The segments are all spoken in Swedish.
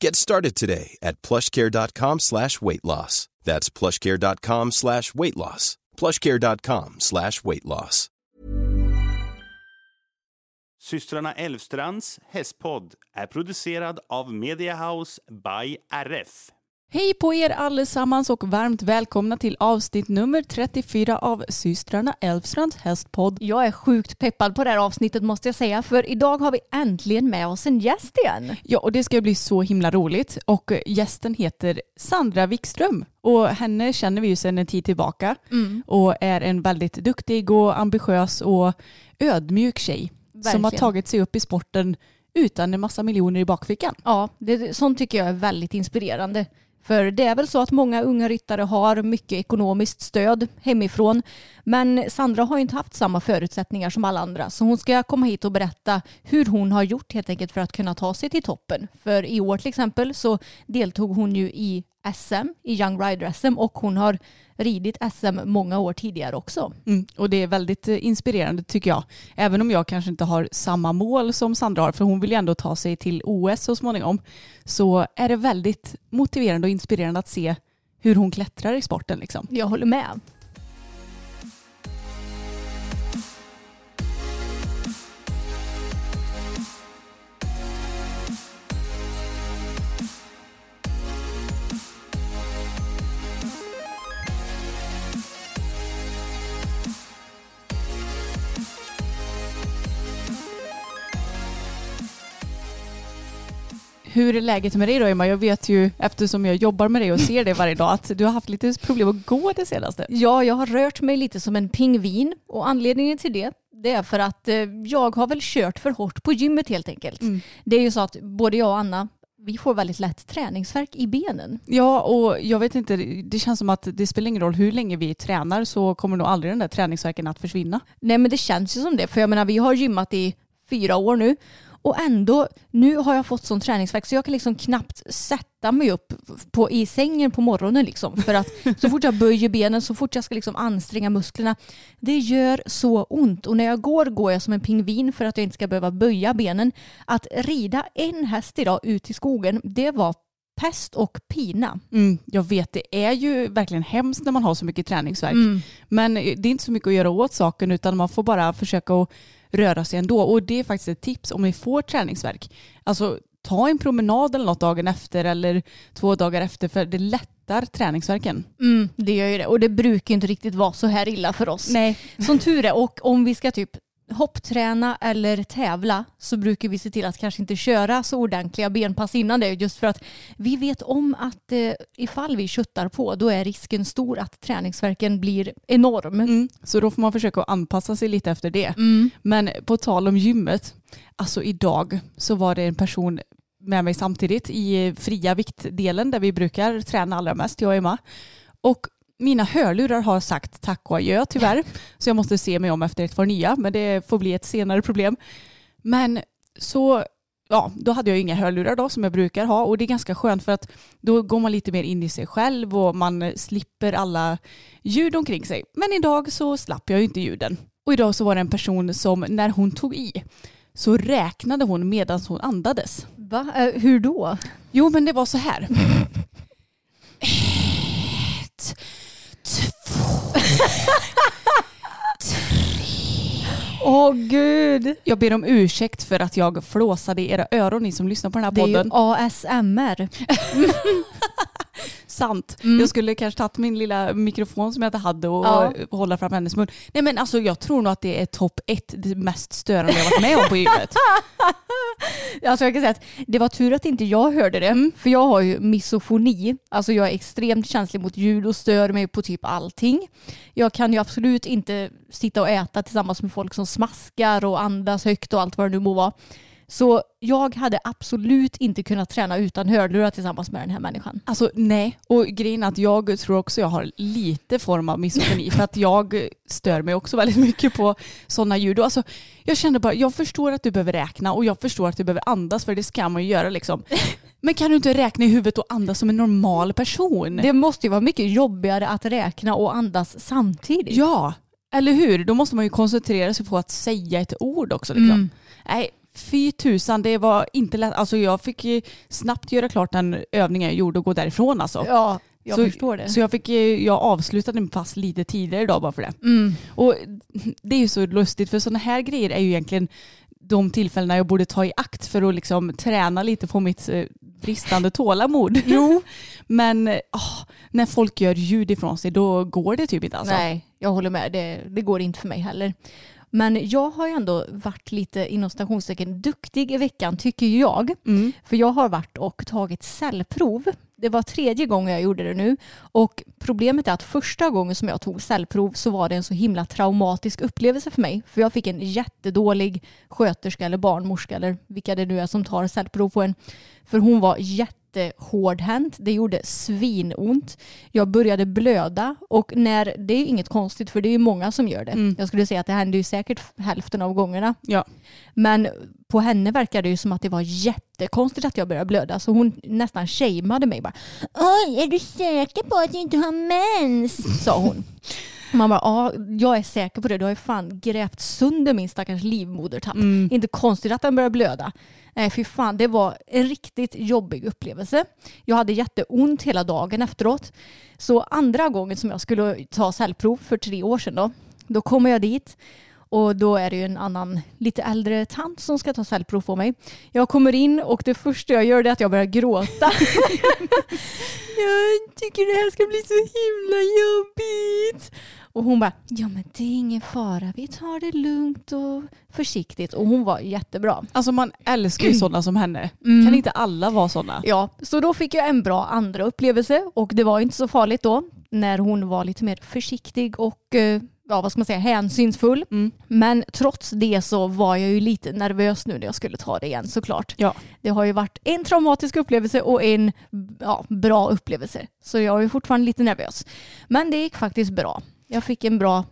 Get started today at plushcare.com slash weight loss. That's plushcare.com slash weight loss. plushcare.com slash weight loss. Systrarna Elvstrands hästpodd är producerad av Mediahouse by RF. Hej på er allesammans och varmt välkomna till avsnitt nummer 34 av systrarna Elfstrands hästpodd. Jag är sjukt peppad på det här avsnittet måste jag säga för idag har vi äntligen med oss en gäst igen. Ja och det ska bli så himla roligt och gästen heter Sandra Wikström och henne känner vi ju sedan en tid tillbaka Mm. och är en väldigt duktig och ambitiös och ödmjuk tjej som har Verkligen. tagit sig upp i sporten utan en massa miljoner i bakfickan. Ja, det, sånt tycker jag är väldigt inspirerande. För det är väl så att många unga ryttare har mycket ekonomiskt stöd hemifrån. Men Sandra har ju inte haft samma förutsättningar som alla andra. Så hon ska komma hit och berätta hur hon har gjort helt enkelt för att kunna ta sig till toppen. För i år till exempel så deltog hon ju i SM, i Young Rider-SM och hon har ridit SM många år tidigare också. Mm, och det är väldigt eh, inspirerande tycker jag. Även om jag kanske inte har samma mål som Sandra har, för hon vill ju ändå ta sig till OS så småningom, så är det väldigt motiverande och inspirerande att se hur hon klättrar i sporten. Liksom. Jag håller med. Hur är läget med dig då Emma? Jag vet ju eftersom jag jobbar med dig och ser dig varje dag att du har haft lite problem att gå det senaste. Ja, jag har rört mig lite som en pingvin och anledningen till det det är för att eh, jag har väl kört för hårt på gymmet helt enkelt. Mm. Det är ju så att både jag och Anna vi får väldigt lätt träningsverk i benen. Ja, och jag vet inte, det känns som att det spelar ingen roll hur länge vi tränar så kommer nog aldrig den där träningsverken att försvinna. Nej men det känns ju som det för jag menar vi har gymmat i fyra år nu och ändå nu har jag fått sån träningsverk så jag kan liksom knappt sätta mig upp på, i sängen på morgonen liksom för att så fort jag böjer benen så fort jag ska liksom anstränga musklerna det gör så ont och när jag går går jag som en pingvin för att jag inte ska behöva böja benen. Att rida en häst idag ut i skogen det var pest och pina. Mm, jag vet, det är ju verkligen hemskt när man har så mycket träningsverk. Mm. Men det är inte så mycket att göra åt saken utan man får bara försöka att röra sig ändå. Och det är faktiskt ett tips om ni får träningsverk. Alltså ta en promenad eller något dagen efter eller två dagar efter för det lättar träningsverken. Mm, det gör ju det och det brukar inte riktigt vara så här illa för oss. Nej. Som tur är och om vi ska typ hoppträna eller tävla så brukar vi se till att kanske inte köra så ordentliga benpass innan det just för att vi vet om att eh, ifall vi köttar på då är risken stor att träningsverken blir enorm. Mm, så då får man försöka anpassa sig lite efter det. Mm. Men på tal om gymmet, alltså idag så var det en person med mig samtidigt i fria viktdelen där vi brukar träna allra mest, jag och Emma. Och mina hörlurar har sagt tack och adjö tyvärr. Så jag måste se mig om efter ett par nya, men det får bli ett senare problem. Men så, ja, då hade jag inga hörlurar då som jag brukar ha och det är ganska skönt för att då går man lite mer in i sig själv och man slipper alla ljud omkring sig. Men idag så slapp jag ju inte ljuden. Och idag så var det en person som när hon tog i så räknade hon medan hon andades. Va? Eh, hur då? Jo men det var så här. Ett, Åh gud! Jag ber om ursäkt för att jag flåsade i era öron ni som lyssnar på den här Det är ju podden. ASMR. Sant. Mm. Jag skulle kanske tagit min lilla mikrofon som jag inte hade och Ja. hålla fram hennes mun. Nej men alltså jag tror nog att det är topp ett, det mest störande jag varit med om på gymmet. Alltså jag kan säga att det var tur att inte jag hörde det. För jag har ju misofoni. Alltså jag är extremt känslig mot ljud och stör mig på typ allting. Jag kan ju absolut inte sitta och äta tillsammans med folk som smaskar och andas högt och allt vad det nu må vara. Så jag hade absolut inte kunnat träna utan hörlurar tillsammans med den här människan. Alltså nej, och grejen är att jag tror också jag har lite form av misofoni för att jag stör mig också väldigt mycket på sådana ljud. Och Alltså, jag kände bara, jag förstår att du behöver räkna och jag förstår att du behöver andas för det ska man ju göra liksom. Men kan du inte räkna i huvudet och andas som en normal person? Det måste ju vara mycket jobbigare att räkna och andas samtidigt. Ja, eller hur? Då måste man ju koncentrera sig på att säga ett ord också. Liksom. Mm. Nej, fy tusan, det var inte lätt. Alltså jag fick ju snabbt göra klart den övningen jag gjorde och gå därifrån alltså. Ja, jag så, förstår det. Så jag, fick, jag avslutade min pass lite tidigare idag bara för det. Mm. Och det är ju så lustigt för sådana här grejer är ju egentligen de tillfällena jag borde ta i akt för att liksom träna lite på mitt eh, bristande tålamod. Jo. Men åh, när folk gör ljud ifrån sig då går det typ inte alltså. Nej, jag håller med. Det, det går inte för mig heller. Men jag har ju ändå varit lite inom stationstecken duktig i veckan tycker jag. Mm. För jag har varit och tagit cellprov. Det var tredje gången jag gjorde det nu. Och problemet är att första gången som jag tog cellprov så var det en så himla traumatisk upplevelse för mig. För jag fick en jättedålig sköterska eller barnmorska eller vilka det nu är som tar cellprov på en. För hon var jättehårdhänt. Det gjorde svinont. Jag började blöda och när, det är inget konstigt för det är ju många som gör det. Mm. Jag skulle säga att det hände ju säkert hälften av gångerna. Ja. Men på henne verkade det ju som att det var jättekonstigt att jag började blöda. Så hon nästan shameade mig. Bara, Oj, är du säker på att du inte har mens? Sa hon. Man bara, ja, jag är säker på det. Du har ju fan grävt sönder min stackars livmodertapp. Mm. Inte konstigt att den börjar blöda. Nej, fy fan. Det var en riktigt jobbig upplevelse. Jag hade jätteont hela dagen efteråt. Så andra gången som jag skulle ta cellprov för tre år sedan då, då kommer jag dit och då är det ju en annan lite äldre tant som ska ta cellprov på mig. Jag kommer in och det första jag gör är att jag börjar gråta. jag tycker det här ska bli så himla jobbigt. Och hon bara, ja men det är ingen fara, vi tar det lugnt och försiktigt. Och hon var jättebra. Alltså man älskar ju sådana som henne. Mm. Kan inte alla vara sådana? Ja, så då fick jag en bra andra upplevelse och det var inte så farligt då när hon var lite mer försiktig och eh, ja, vad ska man säga, hänsynsfull. Mm. Men trots det så var jag ju lite nervös nu när jag skulle ta det igen såklart. Ja. Det har ju varit en traumatisk upplevelse och en ja, bra upplevelse. Så jag är fortfarande lite nervös. Men det gick faktiskt bra. Jag fick en bra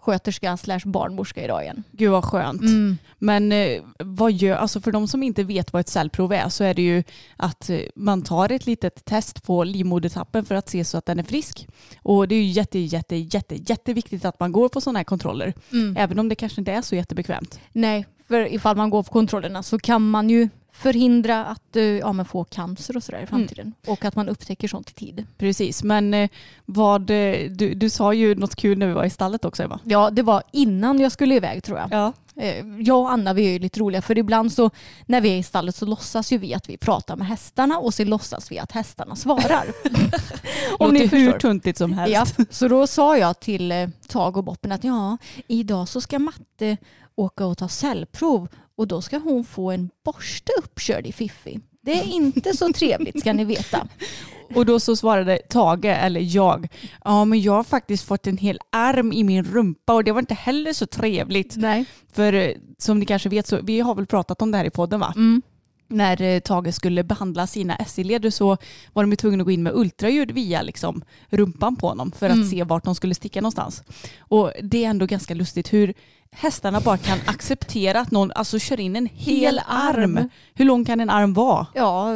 sköterska slash barnmorska idag igen. Gud vad skönt. Mm. Men eh, vad gör, alltså för de som inte vet vad ett cellprov är så är det ju att eh, man tar ett litet test på livmodertappen för att se så att den är frisk. Och det är ju jätte, jätte, jätte, jätteviktigt att man går på sådana här kontroller. Mm. Även om det kanske inte är så jättebekvämt. Nej, för ifall man går på kontrollerna så kan man ju förhindra att ja, men få cancer och sådär i framtiden. Och att man upptäcker sånt i tid. Precis, men eh, vad, eh, du, du sa ju något kul när vi var i stallet också Eva. Ja, det var innan jag skulle iväg tror jag. Ja. Eh, Jag och Anna vi är ju lite roliga för ibland så när vi är i stallet så låtsas ju vi att vi pratar med hästarna och så låtsas vi att hästarna svarar. Om ni hur tuntigt som helst. Ja, så då sa jag till Tag och Boppen att ja, idag så ska Matte åka och ta cellprov och då ska hon få en borste uppkörd i Fiffi. Det är inte så trevligt ska ni veta. Och då så svarade Tage, eller jag, ja men jag har faktiskt fått en hel arm i min rumpa och det var inte heller så trevligt. Nej. För eh, som ni kanske vet så, vi har väl pratat om det här i podden va? Mm. När eh, Tage skulle behandla sina SI-leder så var de tvungna att gå in med ultraljud via liksom, rumpan på honom för att Mm. se vart de skulle sticka någonstans. Och det är ändå ganska lustigt hur hästarna bara kan acceptera att någon alltså, kör in en hel, Hel arm. arm. Hur lång kan en arm vara? Ja,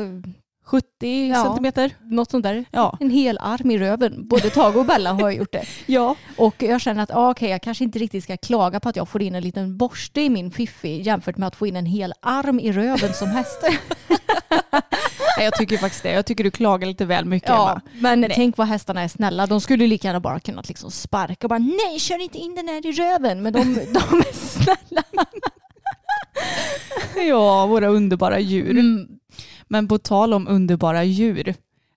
70 Ja. centimeter? något sånt där. Ja. En hel arm i röven. Både Tage och Bella har gjort det. ja. Och jag känner att ah, okej, jag kanske inte riktigt ska klaga på att jag får in en liten borste i min fiffi jämfört med att få in en hel arm i röven som häst. Nej, Jag tycker faktiskt det. Jag tycker du klagar lite väl mycket ja, Emma. men tänk vad hästarna är snälla. De skulle lika gärna bara kunnat liksom sparka och bara nej, kör inte in den här i röven. Men de, de är snälla. Ja, våra underbara djur. Mm. Men på tal om underbara djur.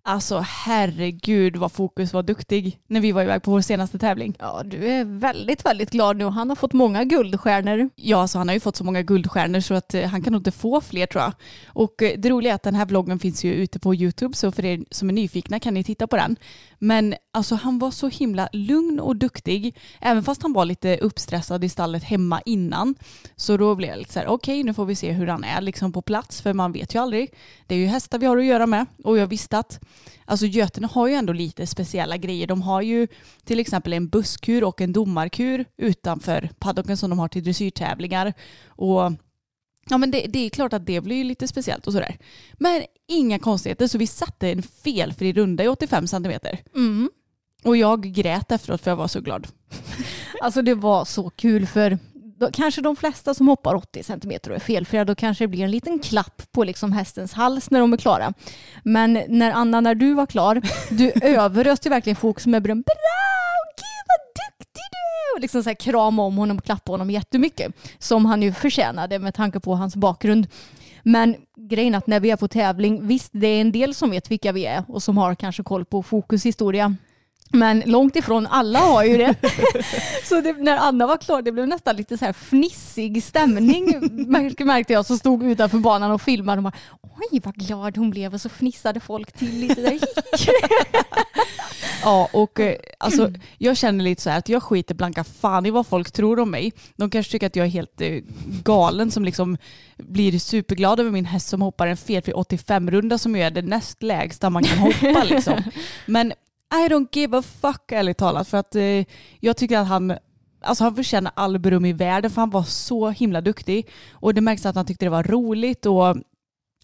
Alltså herregud vad Fokus var duktig när vi var iväg på vår senaste tävling. Ja, du är väldigt, väldigt glad nu han har fått många guldstjärnor. Ja, alltså han har ju fått så många guldstjärnor så att eh, han kan nog inte få fler tror jag. Och eh, det roliga är att den här vloggen finns ju ute på YouTube så för er som är nyfikna kan ni titta på den. Men alltså han var så himla lugn och duktig även fast han var lite uppstressad i stallet hemma innan. Så då blev jag lite så här okej okay, nu får vi se hur han är liksom på plats för man vet ju aldrig. Det är ju hästar vi har att göra med och jag visste att Alltså Götene har ju ändå lite speciella grejer. De har ju till exempel en busskur och en domarkur utanför paddocken som de har till dressyrtävlingar. Och Ja men det, det, är klart att det blir lite speciellt och sådär. Men inga konstigheter så vi satte en felfri runda i 85 centimeter. Mm. Och jag grät efteråt för jag var så glad. Alltså det var så kul för då, kanske de flesta som hoppar 80 centimeter och är felfria, då kanske det blir en liten klapp på liksom hästens hals när de är klara. Men när Anna, när du var klar, du överöste verkligen fokus med beröm. Bra! Gud vad duktig du är! Och liksom så här krama om honom och klappa honom jättemycket. Som han ju förtjänade med tanke på hans bakgrund. Men grejen att när vi är på tävling, visst det är en del som vet vilka vi är och som har kanske koll på fokus historia. Men långt ifrån alla har ju det. så det, när Anna var klar, det blev nästan lite så här fnissig stämning märkte jag som stod utanför banan och filmade. Och bara, Oj vad glad hon blev och så fnissade folk till lite ja och eh, alltså jag känner lite så här att jag skiter blanka fan i vad folk tror om mig. De kanske tycker att jag är helt eh, galen som liksom blir superglad över min häst som hoppar en felfri 85-runda som är det näst lägsta man kan hoppa liksom. Men i don't give a fuck ärligt talat för att eh, jag tycker att han Alltså han förtjänar all beröm i världen för han var så himla duktig. Och det märks att han tyckte det var roligt och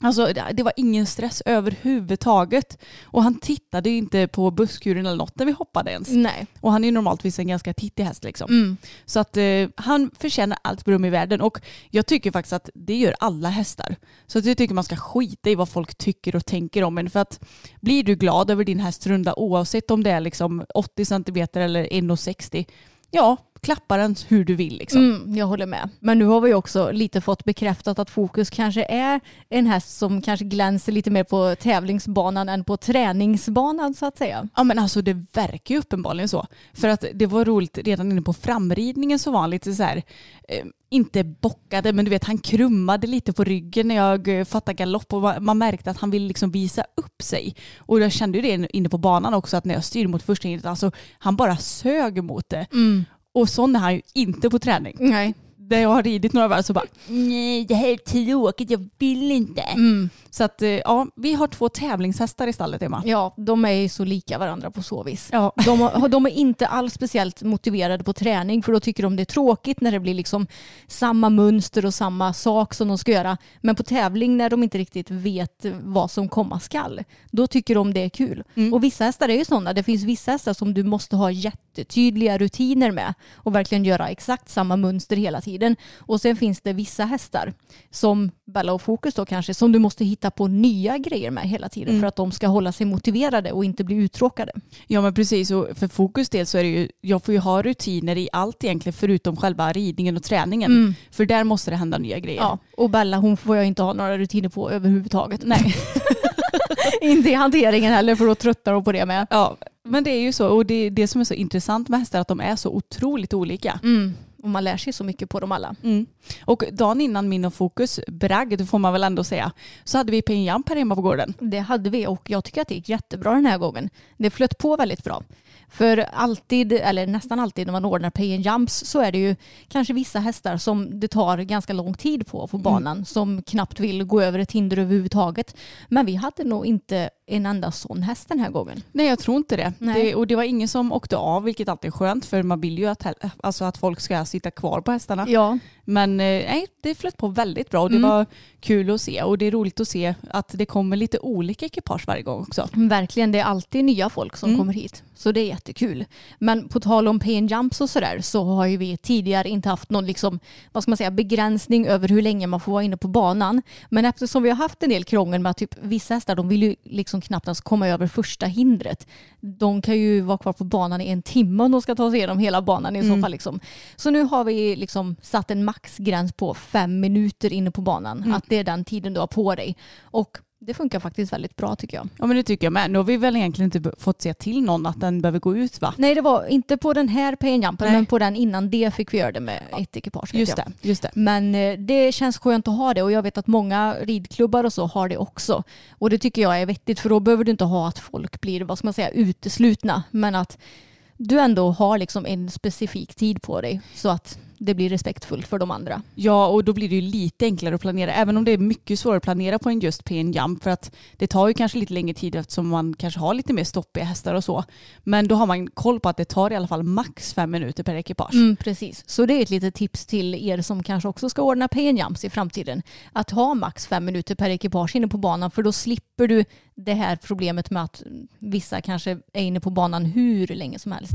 Alltså det var ingen stress överhuvudtaget. Och han tittade inte på busskuren eller något när vi hoppade ens. Nej. Och han är ju normaltvis en ganska tittig häst liksom. Mm. Så att eh, han förtjänar allt beröm i världen. Och jag tycker faktiskt att det gör alla hästar. Så att jag tycker man ska skita i vad folk tycker och tänker om en. För att blir du glad över din hästrunda oavsett om det är liksom 80 cm eller 1,60 ja, klappa den hur du vill. Liksom. Mm, jag håller med. Men nu har vi också lite fått bekräftat att Fokus kanske är en häst som kanske glänser lite mer på tävlingsbanan än på träningsbanan så att säga. Ja men alltså det verkar ju uppenbarligen så. För att det var roligt, redan inne på framridningen så var han lite så här, eh, inte bockade men du vet han krummade lite på ryggen när jag eh, fattade galopp och man märkte att han ville liksom visa upp sig. Och jag kände ju det inne på banan också att när jag styrde mot första hindret, alltså han bara sög mot det. Mm. Och sån är han ju inte på träning. Nej. Där jag har ridit några varv så bara nej det här är tråkigt, jag vill inte. Mm. Så att eh, ja, vi har två tävlingshästar i stallet Emma. Ja, de är ju så lika varandra på så vis. Ja. De, de, är inte alls speciellt motiverade på träning för då tycker de det är tråkigt när det blir liksom samma mönster och samma sak som de ska göra. Men på tävling när de inte riktigt vet vad som komma skall, då tycker de det är kul. Mm. Och vissa hästar är ju sådana. Det finns vissa hästar som du måste ha jättetydliga rutiner med och verkligen göra exakt samma mönster hela tiden. Och sen finns det vissa hästar som Bella och Fokus då kanske, som du måste hitta på nya grejer med hela tiden mm. för att de ska hålla sig motiverade och inte bli uttråkade. Ja men precis och för Fokus del så är det ju, jag får ju ha rutiner i allt egentligen förutom själva ridningen och träningen. Mm. För där måste det hända nya grejer. Ja, och Bella hon får jag inte ha några rutiner på överhuvudtaget. Nej. inte i hanteringen heller för då tröttnar hon på det med. Ja, men det är ju så och det, det som är så intressant med hästar är att de är så otroligt olika. Mm. Och man lär sig så mycket på dem alla. Mm. Och dagen innan min och Fokus bragd får man väl ändå säga så hade vi Pin Jump här hemma på gården. Det hade vi och jag tycker att det gick jättebra den här gången. Det flöt på väldigt bra. För alltid, eller nästan alltid när man ordnar pay and jumps så är det ju kanske vissa hästar som det tar ganska lång tid på på mm. banan mm. som knappt vill gå över ett hinder överhuvudtaget. Men vi hade nog inte en enda sån häst den här gången. Nej jag tror inte det. det. Och det var ingen som åkte av vilket alltid är skönt för man vill ju att, alltså att folk ska sitta kvar på hästarna. Ja. Men eh, nej, det flöt på väldigt bra och det mm. var kul att se och det är roligt att se att det kommer lite olika ekipage varje gång också. Verkligen, det är alltid nya folk som mm. kommer hit. Så det är jättekul. Men på tal om pay and jumps och sådär så har ju vi tidigare inte haft någon liksom, vad ska man säga, begränsning över hur länge man får vara inne på banan. Men eftersom vi har haft en del krångel med att typ vissa hästar de vill ju liksom knappt ens komma över första hindret. De kan ju vara kvar på banan i en timme om de ska ta sig igenom hela banan i mm. så fall. Liksom. Så nu har vi liksom satt en maxgräns på fem minuter inne på banan. Mm. Att det är den tiden du har på dig. Och Det funkar faktiskt väldigt bra tycker jag. Ja men det tycker jag med. Nu har vi väl egentligen inte fått se till någon att den behöver gå ut va? Nej det var inte på den här painjumpen Nej. men på den innan det fick vi göra det med ett ekipage. Just det, just det. Men eh, det känns skönt att ha det och jag vet att många ridklubbar och så har det också. Och det tycker jag är vettigt för då behöver du inte ha att folk blir, vad ska man säga, uteslutna. Men att du ändå har liksom en specifik tid på dig så att det blir respektfullt för de andra. Ja, och då blir det ju lite enklare att planera. Även om det är mycket svårare att planera på en just PN Jump. För att det tar ju kanske lite längre tid eftersom man kanske har lite mer stoppiga hästar och så. Men då har man koll på att det tar i alla fall max fem minuter per ekipage. Mm, precis. Så det är ett litet tips till er som kanske också ska ordna pay jumps i framtiden. Att ha max fem minuter per ekipage inne på banan för då slipper du det här problemet med att vissa kanske är inne på banan hur länge som helst.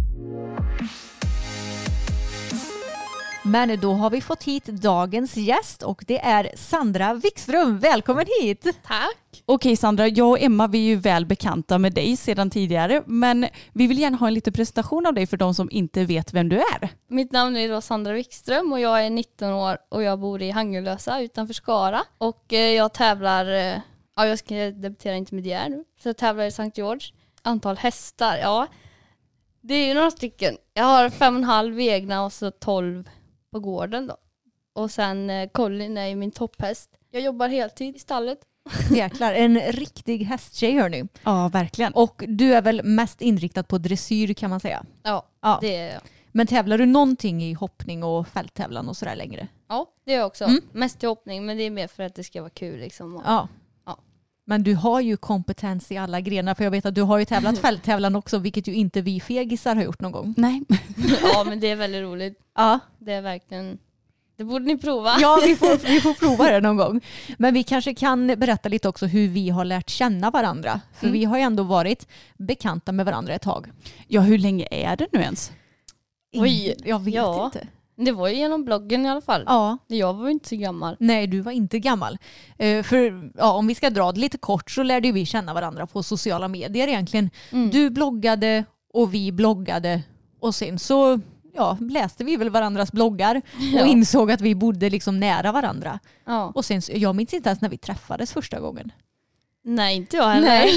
Men då har vi fått hit dagens gäst och det är Sandra Wikström. Välkommen hit! Tack. Okej Sandra, jag och Emma vi är ju väl bekanta med dig sedan tidigare. Men vi vill gärna ha en liten presentation av dig för de som inte vet vem du är. Mitt namn är då Sandra Wikström och jag är 19 år och jag bor i Hangellösa utanför Skara. Och eh, jag tävlar, eh, ja jag ska debutera intermediär nu, så jag tävlar i St. George. Antal hästar, ja det är ju några stycken. Jag har fem och en halv egna och så 12 på gården då. Och sen eh, Colin är ju min topphäst. Jag jobbar heltid i stallet. Jäklar, en riktig hästtjej hörni. Ja, verkligen. Och du är väl mest inriktad på dressyr kan man säga. Ja, Ja. det är jag. Men tävlar du någonting i hoppning och fälttävlan och sådär längre? Ja, det är jag också. Mm. Mest i hoppning, men det är mer för att det ska vara kul liksom. Och, Ja. Men du har ju kompetens i alla grenar för jag vet att du har ju tävlat fälttävlan också vilket ju inte vi fegisar har gjort någon gång. Nej. ja, men det är väldigt roligt. Ja, Det är verkligen, det borde ni prova. ja vi, får, vi får prova det någon gång. Men vi kanske kan berätta lite också hur vi har lärt känna varandra. För Mm. vi har ju ändå varit bekanta med varandra ett tag. Ja, hur länge är det nu ens? Oj, Jag vet ja. inte. Det var ju genom bloggen i alla fall. Ja, Jag var ju inte så gammal. Nej, du var inte gammal. Eh, för ja, om vi ska dra det lite kort så lärde vi känna varandra på sociala medier egentligen. Mm. Du bloggade och vi bloggade och sen så ja, läste vi väl varandras bloggar och Ja. insåg att vi bodde liksom nära varandra. Ja. Och sen, jag minns inte ens när vi träffades första gången. Nej, inte jag heller. Nej.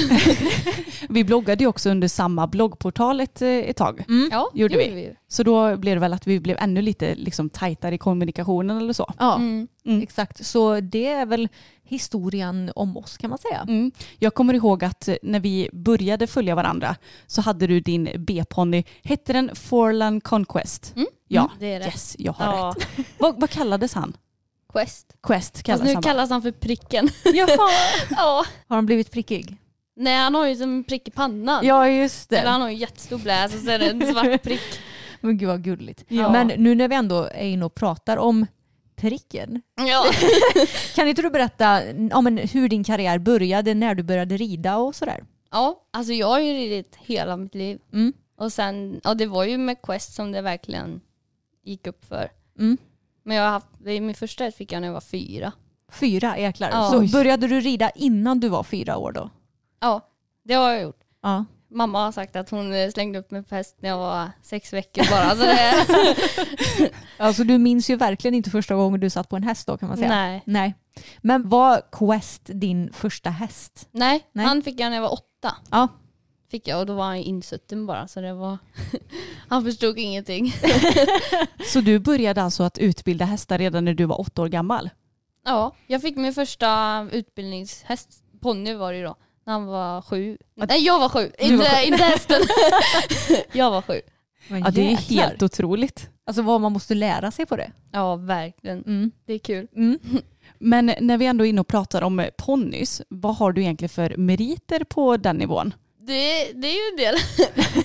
Vi bloggade ju också under samma bloggportal ett, eh, ett tag. Ja, Gjorde vi. ju. Så då blev det väl att vi blev ännu lite liksom, tajtare i kommunikationen eller så. Ja, Mm. Mm. exakt. Så det är väl historien om oss kan man säga. Mm. Jag kommer ihåg att eh, när vi började följa varandra så hade du din B-ponny, hette den Forlan Conquest? Mm. Ja, Det är det. yes, jag har Ja, rätt. Vad, vad kallades han? Quest. Quest Fast kallades nu han kallas han för pricken. Jaha. ja. Har han blivit prickig? Nej, han har ju som en prick i pannan. Ja, just Eller det. han har ju jättestor bläs och så är det en svart prick. Men gud vad gulligt. Ja. Men nu när vi ändå är inne och pratar om pricken. Ja. Kan inte du berätta ja, men hur din karriär började, när du började rida och sådär? ja, alltså jag har ju ridit hela mitt liv. Mm. Och sen, ja det var ju med Quest som det verkligen gick upp för. Mm. Men jag har haft, min första häst fick jag när jag var fyra. Fyra jäklar. Ja. Så började du rida innan du var fyra år då? Ja, det har jag gjort. Ja. Mamma har sagt att hon eh, slängde upp mig på häst när jag var sex veckor bara. Så det, Alltså du minns ju verkligen inte första gången du satt på en häst då kan man säga. nej. Nej. Men var Quest din första häst? nej, Nej. han fick jag när jag var åtta. Ja. Fick jag och då var han insutten bara så det var, han förstod ingenting. Så du började alltså att utbilda hästar redan när du var åtta år gammal? Ja, jag fick min första utbildningshäst, ponny var det ju då, när han var sju. Nej jag var sju, inte, var sju. inte hästen. jag var sju. Men Ja, det är helt otroligt. Alltså vad man måste lära sig på det. Ja verkligen, Mm. det är kul. Mm. Men när vi ändå är inne och pratar om ponnys, vad har du egentligen för meriter på den nivån? Det, det är ju en del.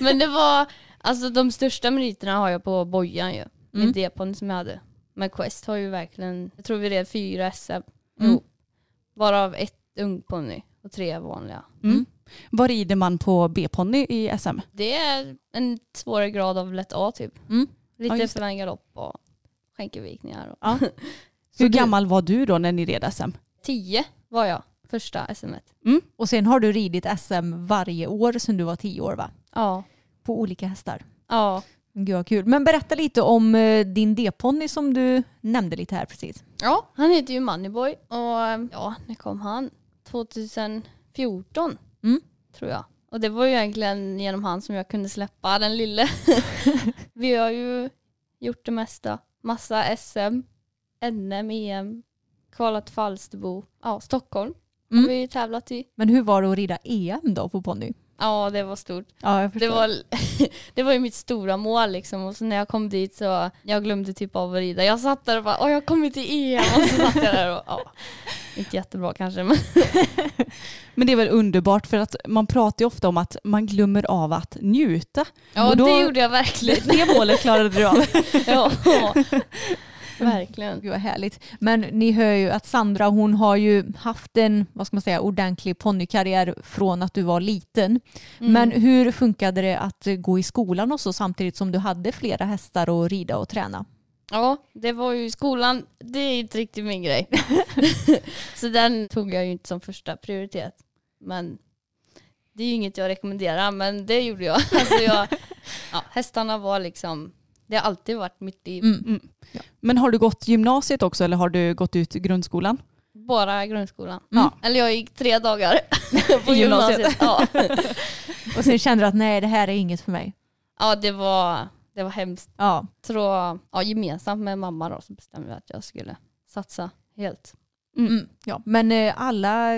Men det var, alltså de största meriterna har jag på bojan ju. Med Mm. depon som jag hade. Men Quest har ju verkligen, jag tror vi red fyra SM Mm. Varav ett ungponny och tre vanliga. Mm. Vad rider man på B-ponny i SM? Det är en svårare grad av lätt A typ. Mm. Lite Ja, just det. för galopp och skänkelvikningar. Och. Ja. Hur gammal var du då när ni red SM? Tio var jag, första SM. Och sen har du ridit SM varje år sedan du var tio år va? Ja. På olika hästar. Ja. Gud vad kul. Men berätta lite om eh, din D-ponny som du nämnde lite här precis. ja, han heter ju Moneyboy och ja, när kom han? 2014 Mm. tror jag. Och det var ju egentligen genom han som jag kunde släppa den lille. Vi har ju gjort det mesta. Massa SM, NM, EM, kvalat Falsterbo. Ja, Stockholm Mm. har vi tävlat i. Men hur var det att rida EM då på ponny? Ja, det var stort. Ja, jag Det var, det var ju mitt stora mål liksom och så när jag kom dit så jag glömde typ av att rida. Jag satt där och bara åh jag har kommit till EM och så satt jag där och ja, inte jättebra kanske men Men det är väl underbart för att man pratar ju ofta om att man glömmer av att njuta. ja då- det gjorde jag verkligen. Det målet klarade du av. Ja, verkligen. Gud vad härligt. Men ni hör ju att Sandra hon har ju haft en vad ska man säga, ordentlig ponnykarriär från att du var liten. Mm. Men hur funkade det att gå i skolan och så samtidigt som du hade flera hästar att rida och träna? Ja, det var ju skolan, det är inte riktigt min grej. så den tog jag ju inte som första prioritet. Men det är ju inget jag rekommenderar, men det gjorde jag. Alltså jag ja, hästarna var liksom, det har alltid varit mitt liv. Mm. Men har du gått gymnasiet också eller har du gått ut grundskolan? Bara grundskolan. Ja. Eller jag gick tre dagar på gymnasiet. gymnasiet. Ja. Och sen kände du att nej det här är inget för mig. ja, det var, det var hemskt. Ja. Tror, ja, gemensamt med mamma då så bestämde vi att jag skulle satsa helt. Mm. ja. Men eh, alla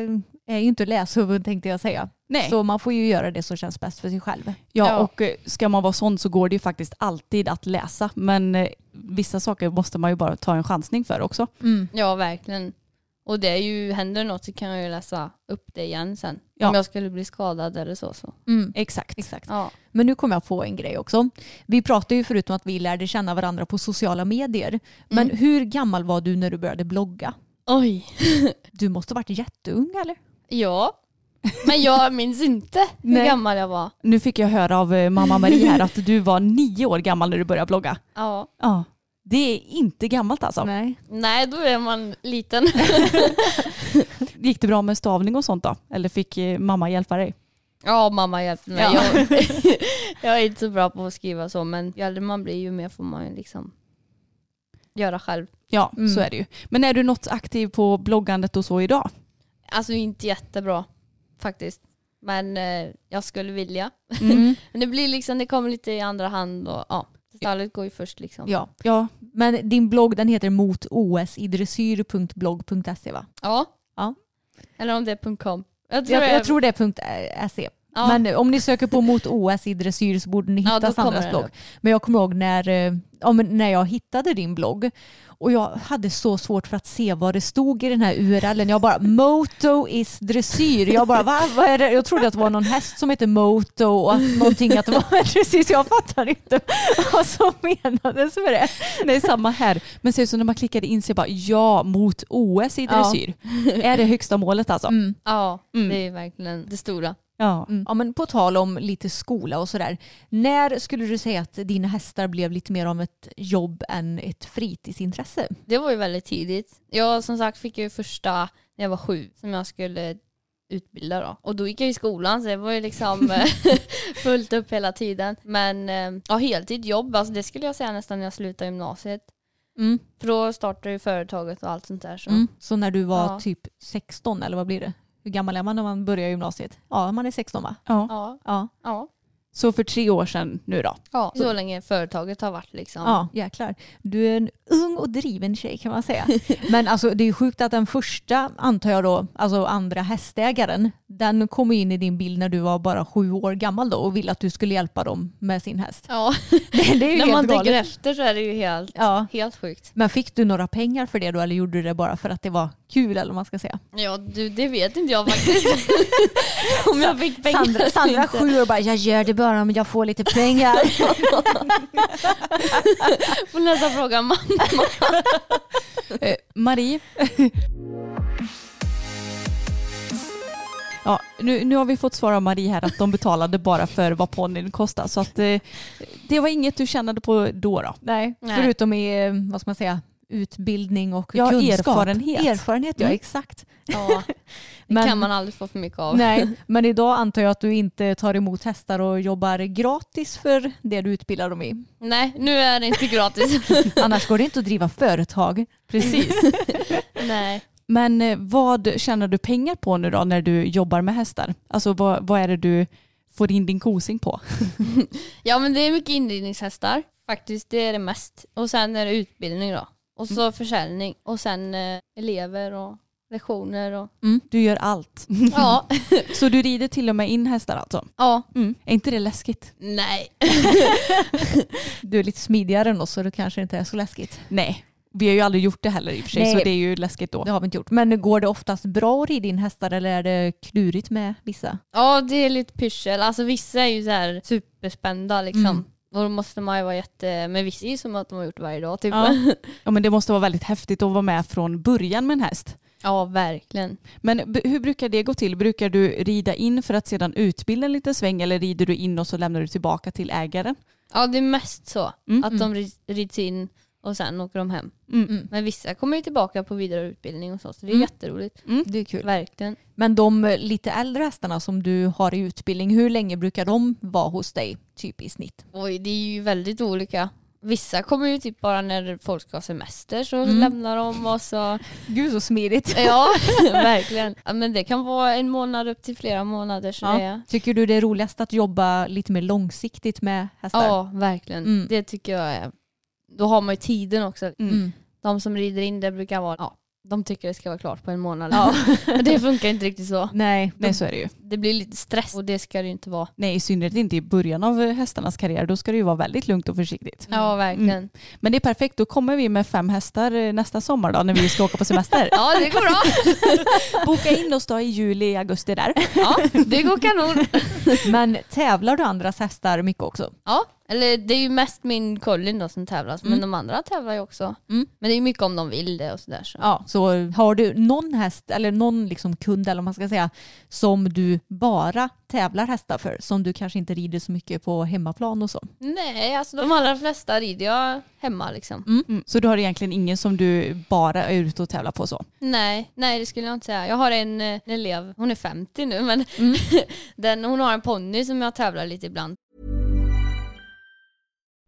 är ju inte läshuvud tänkte jag säga. Nej. Så man får ju göra det som känns bäst för sig själv. Ja, Ja. och eh, ska man vara sån så går det ju faktiskt alltid att läsa. Men eh, vissa saker måste man ju bara ta en chansning för också. Mm. Ja, verkligen. Och det är ju, händer något så kan jag ju läsa upp det igen sen. Ja. Om jag skulle bli skadad eller så. så. Mm. Exakt. Exakt. Ja. Men nu kommer jag på en grej också. Vi pratade ju förutom att vi lärde känna varandra på sociala medier. Men Mm. hur gammal var du när du började blogga? Oj. Du måste ha varit jätteung eller? Ja. Men jag minns inte hur Nej. gammal jag var. Nu fick jag höra av eh, mamma Marie här att du var nio år gammal när du började blogga. Ja. Ja. Det är inte gammalt alltså. Nej. Nej, då är man liten. Gick det bra med stavning och sånt då? Eller fick eh, mamma hjälpa dig? Ja, mamma hjälpte mig. Ja. Jag, jag är inte så bra på att skriva så, men ju äldre man blir ju mer får man ju liksom göra själv. Ja, Mm. så är det ju. Men är du något aktiv på bloggandet och så idag? Alltså inte jättebra faktiskt. Men eh, jag skulle vilja. Mm. Men det blir liksom, det kommer lite i andra hand och ja, stallet går ju först liksom. Ja. Ja, Men din blogg den heter motosidressyr.blogg.se va? Ja. Ja. Eller om det är .com. Jag tror, Jag, jag tror det är .se. ja. Men om ni söker på mot OS i dressyr så borde ni Ja, hitta kommer Sandras blogg. Men jag kommer ihåg när, eh, ja, men när jag hittade din blogg och jag hade så svårt för att se vad det stod i den här URLen. Jag bara Moto is dressyr. Jag bara Va? vad är det? Jag trodde att det var någon häst som heter Moto och att någonting att det var dressyr så jag fattar inte vad som menades med det. det är samma här. Men ser ut som när man klickade in sig bara ja mot OS i dressyr. Är det högsta målet alltså? Mm. Ja, Mm. det är verkligen det stora. Ja. Mm. Ja, men på tal om lite skola och sådär. När skulle du säga att dina hästar blev lite mer av ett jobb än ett fritidsintresse? Det var ju väldigt tidigt. Jag som sagt fick ju första när jag var sju som jag skulle utbilda då. Och då gick jag i skolan så det var ju liksom eh, fullt upp hela tiden. Men eh, ja, heltidsjobb, alltså det skulle jag säga nästan när jag slutade gymnasiet. Mm. För då startade ju företaget och allt sånt där. Så. Mm. Så när du var Ja. typ 16 eller vad blir det? Hur gammal är man när man börjar gymnasiet? Ja, man är 16 va? Ja. Ja, Ja. ja. Så för tre år sedan nu då? ja. Så länge företaget har varit liksom. Ja, jäklar. Du är en ung och driven tjej kan man säga. Men alltså det är ju sjukt att den första, antar jag då, alltså andra hästägaren, den kom in i din bild när du var bara sju år gammal då och ville att du skulle hjälpa dem med sin häst. Ja. Det, det är ju När man galet. tänker efter så är det ju helt, Ja. helt sjukt. Men fick du några pengar för det då eller gjorde du det bara för att det var kul eller vad man ska säga? Ja, du, det vet inte jag faktiskt. Om jag fick pengar Sandra, Sandra sju år bara, jag gör det bara om jag får lite pengar. Får nästan fråga mamma. Eh, Marie. ja, nu, nu har vi fått svar av Marie här att de betalade bara för vad ponnyn kostade. Så att, eh, det var inget du tjänade på då då? Nej, Nej. förutom i, eh, vad ska man säga, utbildning och Ja, kunskap. erfarenhet. Erfarenhet, ja Mm. exakt. Ja, det Men- kan man aldrig få för mycket av. Nej, men idag antar jag att du inte tar emot hästar och jobbar gratis för det du utbildar dem i. Nej, nu är det inte gratis. Annars går det inte att driva företag. Precis. Nej. Men eh, vad tjänar du pengar på nu då när du jobbar med hästar? Alltså vad, vad är det du får in din kosing på? Ja men det är mycket inridningshästar. Faktiskt det är det mest. Och sen är det utbildning då. Och så försäljning. Och sen eh, elever och lektioner och Du gör allt. ja. Så du rider till och med in hästar alltså? ja. Mm. Är inte det läskigt? Nej. Du är lite smidigare än oss så det kanske inte är så läskigt. Nej. Vi har ju aldrig gjort det heller i och för sig Nej. så det är ju läskigt då. Det har vi inte gjort. Men går det oftast bra att rida in hästar eller är det klurigt med vissa? Ja det är lite pyssel. Alltså vissa är ju så här superspända liksom. Mm. Och då måste man ju vara jätte, men vissa är ju som att de har gjort varje dag typ. Ja. Ja men det måste vara väldigt häftigt att vara med från början med en häst. ja verkligen. Men hur brukar det gå till? Brukar du rida in för att sedan utbilda en liten sväng eller rider du in och så lämnar du tillbaka till ägaren? Ja det är mest så. Mm. Att de rid- rids in och sen åker de hem. Mm. Men vissa kommer ju tillbaka på vidareutbildning och så. Så det är Mm. jätteroligt. Det är kul. Verkligen. Men de lite äldre hästarna som du har i utbildning, hur länge brukar de vara hos dig typ i snitt? Oj, det är ju väldigt olika. Vissa kommer ju typ bara när folk ska ha semester så Mm. lämnar de och så. Gud så smidigt. Ja, verkligen. Ja, men det kan vara en månad upp till flera månader. Så Ja. det är... Tycker du det är roligast att jobba lite mer långsiktigt med hästar? ja, verkligen. Mm. Det tycker jag är. Då har man ju tiden också. Mm. Mm. De som rider in det brukar vara, ja, de tycker det ska vara klart på en månad. Ja. Men det funkar inte riktigt så. Nej, Nej så är det ju. Det blir lite stress och det ska det ju inte vara. Nej i synnerhet inte i början av hästarnas karriär. Då ska det ju vara väldigt lugnt och försiktigt. Ja, verkligen. Men det är perfekt, då kommer vi med fem hästar eh, nästa sommar då när vi ska åka på semester. Ja, det går bra. Boka in oss då i juli, augusti där. Ja, det går kanon. men tävlar du andras hästar mycket också? Ja, eller det är ju mest min Colin då som tävlas, men de andra tävlar ju också. Mm. Men det är ju mycket om de vill det och sådär. Så. Ja, så har du någon häst eller någon liksom kund eller vad man ska säga som du bara tävlar hästar för som du kanske inte rider så mycket på hemmaplan och så? Nej, alltså de allra flesta rider jag hemma liksom. Mm. Så du har egentligen ingen som du bara är ute och tävlar på så? Nej, nej det skulle jag inte säga. Jag har en, eh, en elev, hon är 50 nu, men den, hon har en ponny som jag tävlar lite ibland.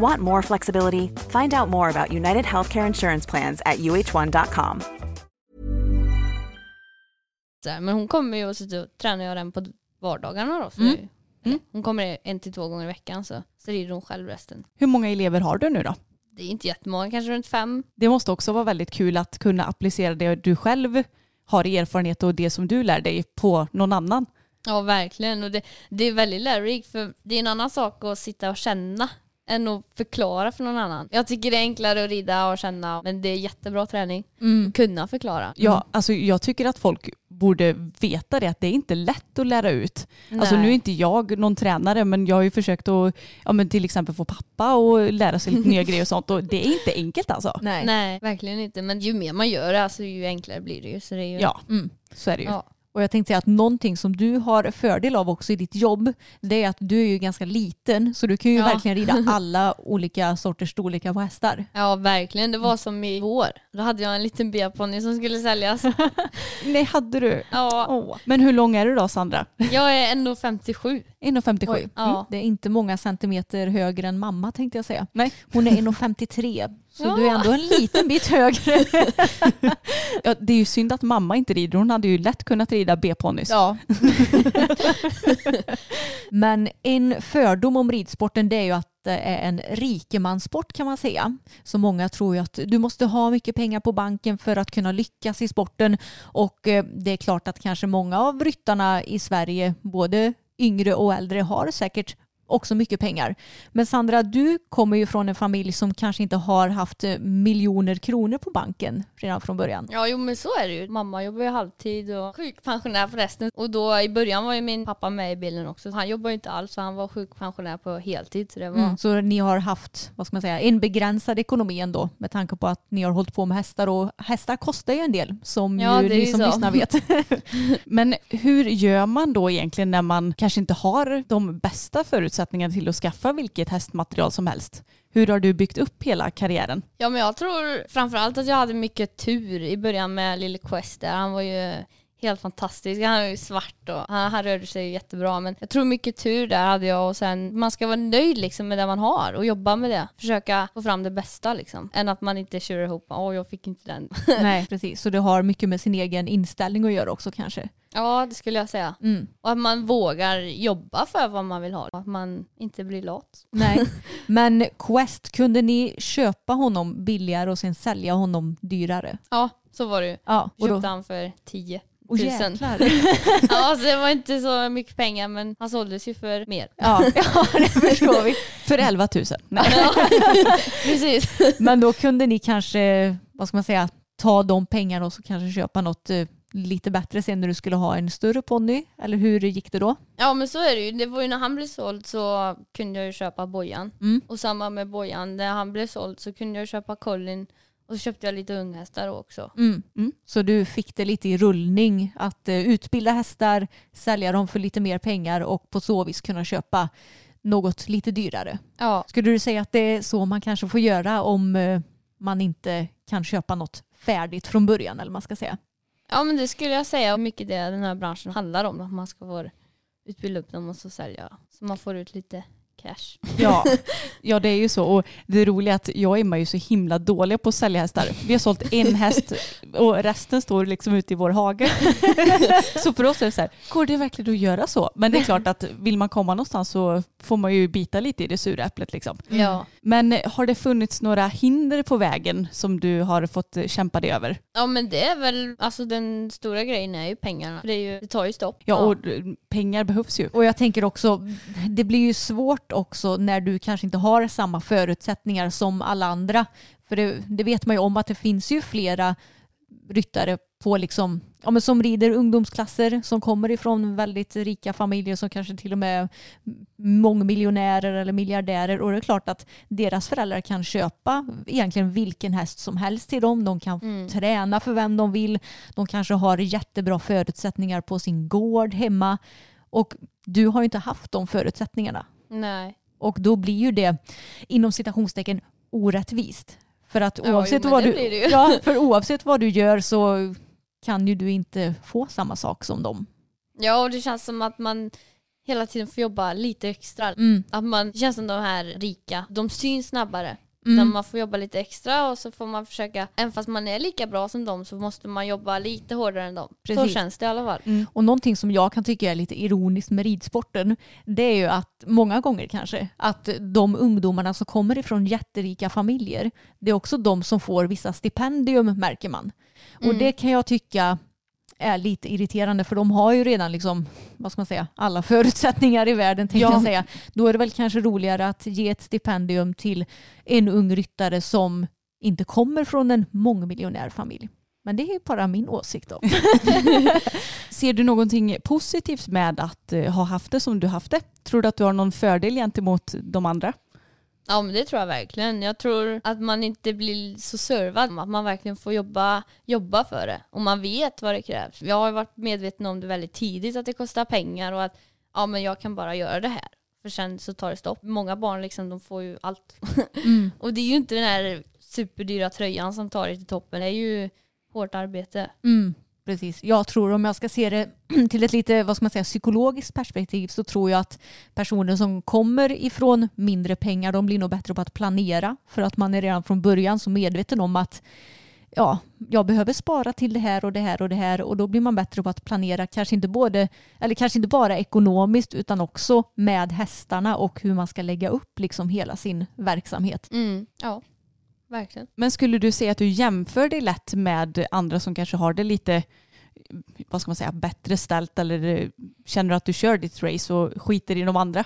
Want more flexibility? Find out more about United Healthcare Insurance Plans at uh1.com. Så här, Men hon kommer ju och så tränar jag den på vardagarna då. Så Mm. eller, Hon kommer en till två gånger i veckan så, så rider hon själv resten. Hur många elever har du nu då? Det är inte jättemånga, kanske runt fem. Det måste också vara väldigt kul att kunna applicera det du själv har erfarenhet och det som du lär dig på någon annan. Ja verkligen och det, det är väldigt lärorikt för det är en annan sak att sitta och känna än att förklara för någon annan. Jag tycker det är enklare att rida och känna men det är jättebra träning. Att kunna förklara. Ja, alltså jag tycker att folk borde veta det, att det är inte lätt att lära ut. Alltså Nej. nu är inte jag någon tränare men jag har ju försökt att ja, men till exempel få pappa att lära sig lite nya grejer och sånt och det är inte enkelt alltså. Nej. Nej verkligen inte men ju mer man gör det alltså, ju enklare blir det ju. Så det är ju Ja, Mm. så är det ju. Ja. Och jag tänkte säga att någonting som du har fördel av också i ditt jobb det är att du är ju ganska liten så du kan ju Ja. verkligen rida alla olika sorters storlekar på hästar. Ja verkligen, det var som i vår. Då hade jag en liten B-ponny som skulle säljas. Nej, hade du? Ja, Åh. Men hur lång är du då Sandra? jag är ändå 57. 1,57? Oj. Ja. Det är inte många centimeter högre än mamma tänkte jag säga. Nej. Hon är 1,53 så Ja. du är ändå en liten bit högre. Ja, det är ju synd att mamma inte rider. Hon hade ju lätt kunnat rida B-ponnys. Ja. Men en fördom om ridsporten det är ju att det är en rikemanssport kan man säga. Så många tror ju att du måste ha mycket pengar på banken för att kunna lyckas i sporten. Och eh, det är klart att kanske många av ryttarna i Sverige, både yngre och äldre har säkert också mycket pengar. Men Sandra, du kommer ju från en familj som kanske inte har haft eh, miljoner kronor på banken redan från början. Ja, jo men så är det ju. Mamma jobbar ju halvtid och sjukpensionär förresten. Och då i början var ju min pappa med i bilden också. Han jobbar ju inte alls, så han var sjukpensionär på heltid. Så det var... Mm, så ni har haft, vad ska man säga, en begränsad ekonomi ändå med tanke på att ni har hållit på med hästar och hästar kostar ju en del som Ja, ju ni som så. lyssnar vet. Men hur gör man då egentligen när man kanske inte har de bästa förutsättningarna till att skaffa vilket hästmaterial som helst? Hur har du byggt upp hela karriären? Ja men jag tror framförallt att jag hade mycket tur i början med Lille Quest där. Han var ju helt fantastisk. Han är ju svart och han, han rörde sig jättebra. Men jag tror mycket tur där hade jag och sen man ska vara nöjd liksom med det man har och jobba med det. Försöka få fram det bästa liksom. Än att man inte kör ihop, åh jag fick inte den. Nej, precis. Så det har mycket med sin egen inställning att göra också kanske. ja det skulle jag säga. Mm. Och att man vågar jobba för vad man vill ha. Att man inte blir lat. Nej, men Quest, kunde ni köpa honom billigare och sen sälja honom dyrare? Ja så var det ju. Ja, och Köpte då, han för 10 och tusen. Ja så det var inte så mycket pengar men han såldes ju för mer. Ja, ja, det förstår vi. För 11 000? Nej. Ja, precis. Men då kunde ni kanske, vad ska man säga, ta de pengarna och så kanske köpa något eh, lite bättre sen när du skulle ha en större ponny? Eller hur gick det då? Ja men så är det ju. Det var ju när han blev såld så kunde jag ju köpa bojan. Mm. Och samma med bojan. När han blev såld så kunde jag köpa Colin och så köpte jag lite unghästar också. Mm. Mm. Så du fick det lite i rullning att eh, utbilda hästar, sälja dem för lite mer pengar och på så vis kunna köpa något lite dyrare. Ja. Skulle du säga att det är så man kanske får göra om eh, man inte kan köpa något färdigt från början eller man ska säga? ja men det skulle jag säga. Mycket det den här branschen handlar om. Att man ska få utbilda upp dem och så sälja. Så man får ut lite cash. Ja. ja, det är ju så. Och det roliga är att jag och Emma är ju så himla dåliga på att sälja hästar. Vi har sålt en häst och resten står liksom ute i vår hage. Så för oss är det så här, går det verkligen att göra så? Men det är klart att vill man komma någonstans så får man ju bita lite i det sura äpplet liksom. Ja. Men har det funnits några hinder på vägen som du har fått kämpa dig över? ja men det är väl, alltså den stora grejen är ju pengarna. Det, är ju, det tar ju stopp. Ja, och eh, pengar behövs ju. Och jag tänker också, det blir ju svårt också när du kanske inte har samma förutsättningar som alla andra. För det, det vet man ju om att det finns ju flera ryttare på liksom, ja, men som rider ungdomsklasser som kommer ifrån väldigt rika familjer som kanske till och med är mångmiljonärer eller miljardärer och det är klart att deras föräldrar kan köpa egentligen vilken häst som helst till dem. De kan Mm. träna för vem de vill. De kanske har jättebra förutsättningar på sin gård hemma och du har ju inte haft de förutsättningarna. Nej. Och då blir ju det inom citationstecken orättvist. För att Ja, oavsett, jo, men vad du, ja, för oavsett vad du gör så kan ju du inte få samma sak som dem. Ja och det känns som att man hela tiden får jobba lite extra. Mm. Att man, känns som de här rika, de syns snabbare. Mm. Man får jobba lite extra och så får man försöka, även fast man är lika bra som dem så måste man jobba lite hårdare än dem. Så Precis. känns det i alla fall. Och någonting som jag kan tycka är lite ironiskt med ridsporten det är ju att många gånger kanske att de ungdomarna som kommer ifrån jätterika familjer det är också de som får vissa stipendium märker man. Och Mm. det kan jag tycka är lite irriterande för de har ju redan liksom, vad ska man säga, alla förutsättningar i världen tänkte Ja. jag säga. Då är det väl kanske roligare att ge ett stipendium till en ung ryttare som inte kommer från en mångmiljonärfamilj. Men det är bara min åsikt då. Ser du någonting positivt med att eh, ha haft det som du haft det? Tror du att du har någon fördel gentemot de andra? Ja men det tror jag verkligen. Jag tror att man inte blir så servad. Att man verkligen får jobba, jobba för det. Och man vet vad det krävs. Jag har varit medveten om det väldigt tidigt att det kostar pengar och att ja men jag kan bara göra det här. För sen så tar det stopp. Många barn liksom de får ju allt. och det är ju inte den här superdyra tröjan som tar dig till toppen. Det är ju hårt arbete. Mm, precis. Jag tror om jag ska se det till ett lite vad ska man säga, psykologiskt perspektiv så tror jag att personer som kommer ifrån mindre pengar de blir nog bättre på att planera för att man är redan från början så medveten om att ja, jag behöver spara till det här och det här och det här och då blir man bättre på att planera kanske inte både eller kanske inte bara ekonomiskt utan också med hästarna och hur man ska lägga upp liksom hela sin verksamhet. Mm. Ja, verkligen. Men skulle du säga att du jämför dig lätt med andra som kanske har det lite vad ska man säga, bättre ställt eller eh, känner du att du kör ditt race och skiter i de andra?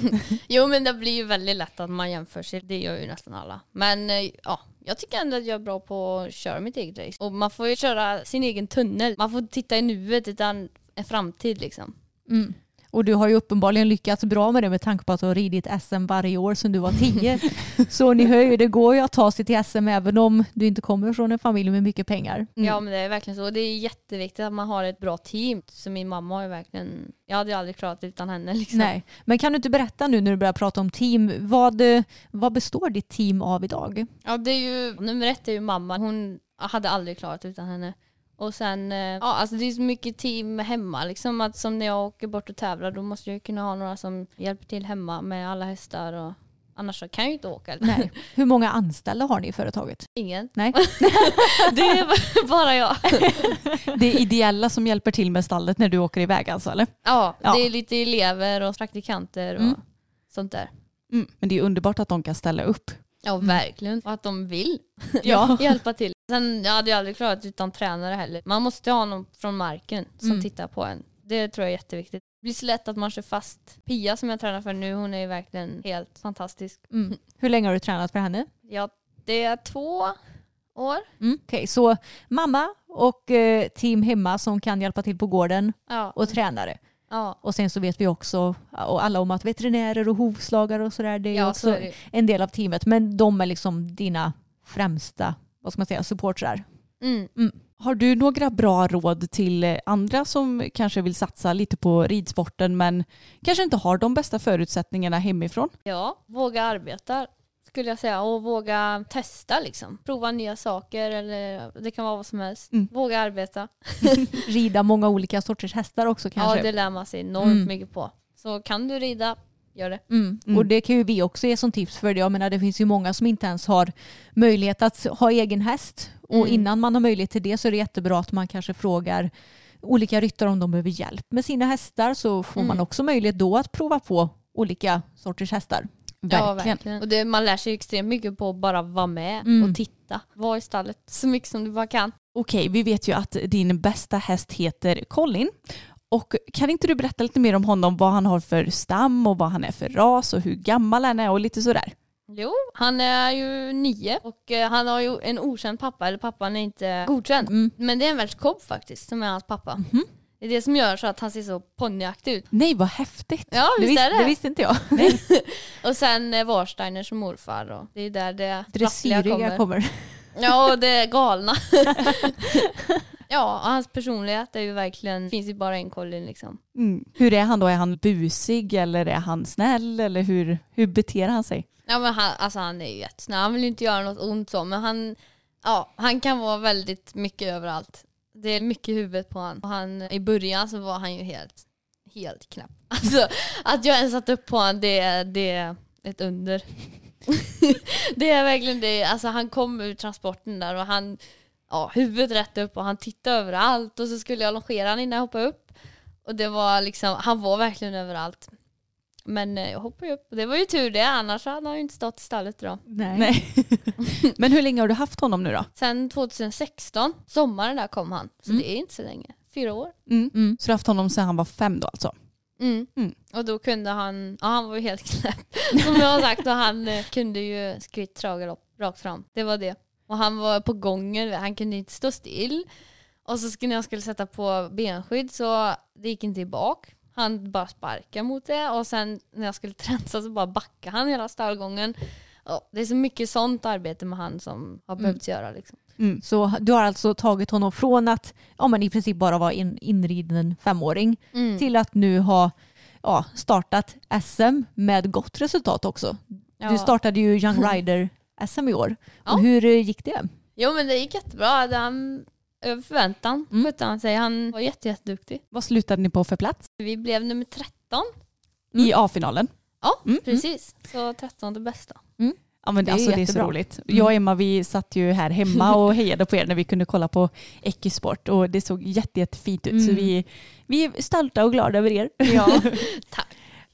Jo men det blir ju väldigt lätt att man jämför sig. Det gör ju nästan alla. Men eh, ja, jag tycker ändå att jag är bra på att köra mitt eget race. Och man får ju köra sin egen tunnel. Man får titta i nuet utan en framtid liksom. Mm. Och du har ju uppenbarligen lyckats bra med det med tanke på att du har ridit SM varje år sedan du var tio. så ni hör ju, det går ju att ta sig till SM även om du inte kommer från en familj med mycket pengar. Ja men det är verkligen så. Det är jätteviktigt att man har ett bra team. Så min mamma har ju verkligen, jag hade ju aldrig klarat det utan henne liksom. Nej. Men kan du inte berätta nu när du börjar prata om team, vad, vad består ditt team av idag? Ja det är ju, nummer ett är ju mamma. Hon hade aldrig klarat det utan henne. Och sen, eh, ja alltså det är så mycket team hemma liksom. Att som när jag åker bort och tävlar då måste jag kunna ha några som hjälper till hemma med alla hästar och annars kan jag ju inte åka. Nej. Hur många anställda har ni i företaget? Ingen. Nej. Det är bara jag. Det är ideella som hjälper till med stallet när du åker iväg alltså eller? Ja, Ja. det är lite elever och praktikanter och Mm. sånt där. Mm. Men det är underbart att de kan ställa upp. Ja verkligen. Och att de vill Ja. hjälpa till. Sen jag hade jag aldrig klarat utan tränare heller. Man måste ha någon från marken som Mm. tittar på en. Det tror jag är jätteviktigt. Det blir så lätt att man kör fast. Pia som jag tränar för nu, hon är ju verkligen helt fantastisk. Mm. Hur länge har du tränat för henne? Ja, det är två år. Mm. Okej, så mamma och eh, team hemma som kan hjälpa till på gården Ja. och tränare. ja. Och sen så vet vi också och alla om att veterinärer och hovslagare och sådär det är Ja, också så är det. en del av teamet. Men de är liksom dina främsta vad ska man säga, supportrar. Mm. Har du några bra råd till andra som kanske vill satsa lite på ridsporten men kanske inte har de bästa förutsättningarna hemifrån? Ja, våga arbeta skulle jag säga och våga testa liksom. Prova nya saker eller det kan vara vad som helst. Mm. Våga arbeta. Rida många olika sorters hästar också kanske. Ja, det lär man sig enormt Mm. mycket på. Så kan du rida, gör det. Mm. Mm. Och det kan ju vi också ge som tips för det. Jag menar det finns ju många som inte ens har möjlighet att ha egen häst. Och Mm. innan man har möjlighet till det så är det jättebra att man kanske frågar olika ryttare om de behöver hjälp med sina hästar så får Mm. man också möjlighet då att prova på olika sorters hästar. Ja, Verkligen. verkligen. Och det, man lär sig extremt mycket på att bara vara med Mm. och titta. Var i stallet så mycket som du bara kan. Okej, vi vet ju att din bästa häst heter Colin. Och kan inte du berätta lite mer om honom, vad han har för stam och vad han är för ras och hur gammal han är och lite sådär? Jo, han är ju nio och eh, han har ju en okänd pappa, eller pappan är inte godkänd. Mm. Men det är en cob faktiskt som är hans pappa. Det är det som gör så att han ser så ponnyaktig ut. Nej, vad häftigt. Ja, Det, visst vis- är det. det visste inte jag. Och sen eh, Warsteiner som morfar och det är där det Dressyriga kommer. kommer. Ja, och det galna. ja, och hans personlighet är ju verkligen, finns ju bara en Colin liksom. Mm. Hur är han då? Är han busig eller är han snäll eller hur, hur beter han sig? Ja men han, alltså han är ju jättesnäll, han vill ju inte göra något ont så men han, ja, han kan vara väldigt mycket överallt. Det är mycket i huvudet på han. Och han. I början så var han ju helt, helt knäpp. Alltså att jag ens satt upp på honom det, är- det är ett under. det är verkligen det, alltså han kom ur transporten där och han, ja huvudet rätt upp och han tittade överallt och så skulle jag longera han innan jag hoppade upp. Och det var liksom, han var verkligen överallt. Men eh, jag hoppade upp och det var ju tur det, annars hade han ju inte stått i stallet idag. Nej. Nej. Men hur länge har du haft honom nu då? Sen 2016, sommaren där kom han. Så Mm. det är inte så länge. Fyra år. Mm. Mm. Så du har haft honom sedan han var fem då alltså? Mm. Mm. Och då kunde han, ja han var ju helt knäpp. Som jag har sagt och han eh, kunde ju skritt, trav, rakt fram. Det var det. Och han var på gången, han kunde inte stå still. Och så skulle jag skulle sätta på benskydd så det gick inte i bak. Han bara sparkade mot det och sen när jag skulle tränsa så bara backade han hela stallgången. Ja, det är så mycket sånt arbete med han som har behövts göra. Liksom. Mm. Så du har alltså tagit honom från att ja, men i princip bara vara en inriden femåring Mm. till att nu ha ja, startat SM med gott resultat också. Ja. Du startade ju Young Rider SM i år. Ja. Och hur eh, gick det? Jo men det gick jättebra. Han, över förväntan Mm. skötte han sig. Han var jätte, jätteduktig. Vad slutade ni på för plats Vi blev nummer 13. i A-finalen? Ja, Mm. precis. Så 13 det bästa. Ja men Det alltså, det är så roligt. Jag och Emma vi satt ju här hemma och hejade på er när vi kunde kolla på Ekisport och det såg jätte, jättefint ut. Så Mm. vi, vi är stolta och glada över er. Ja. Tack.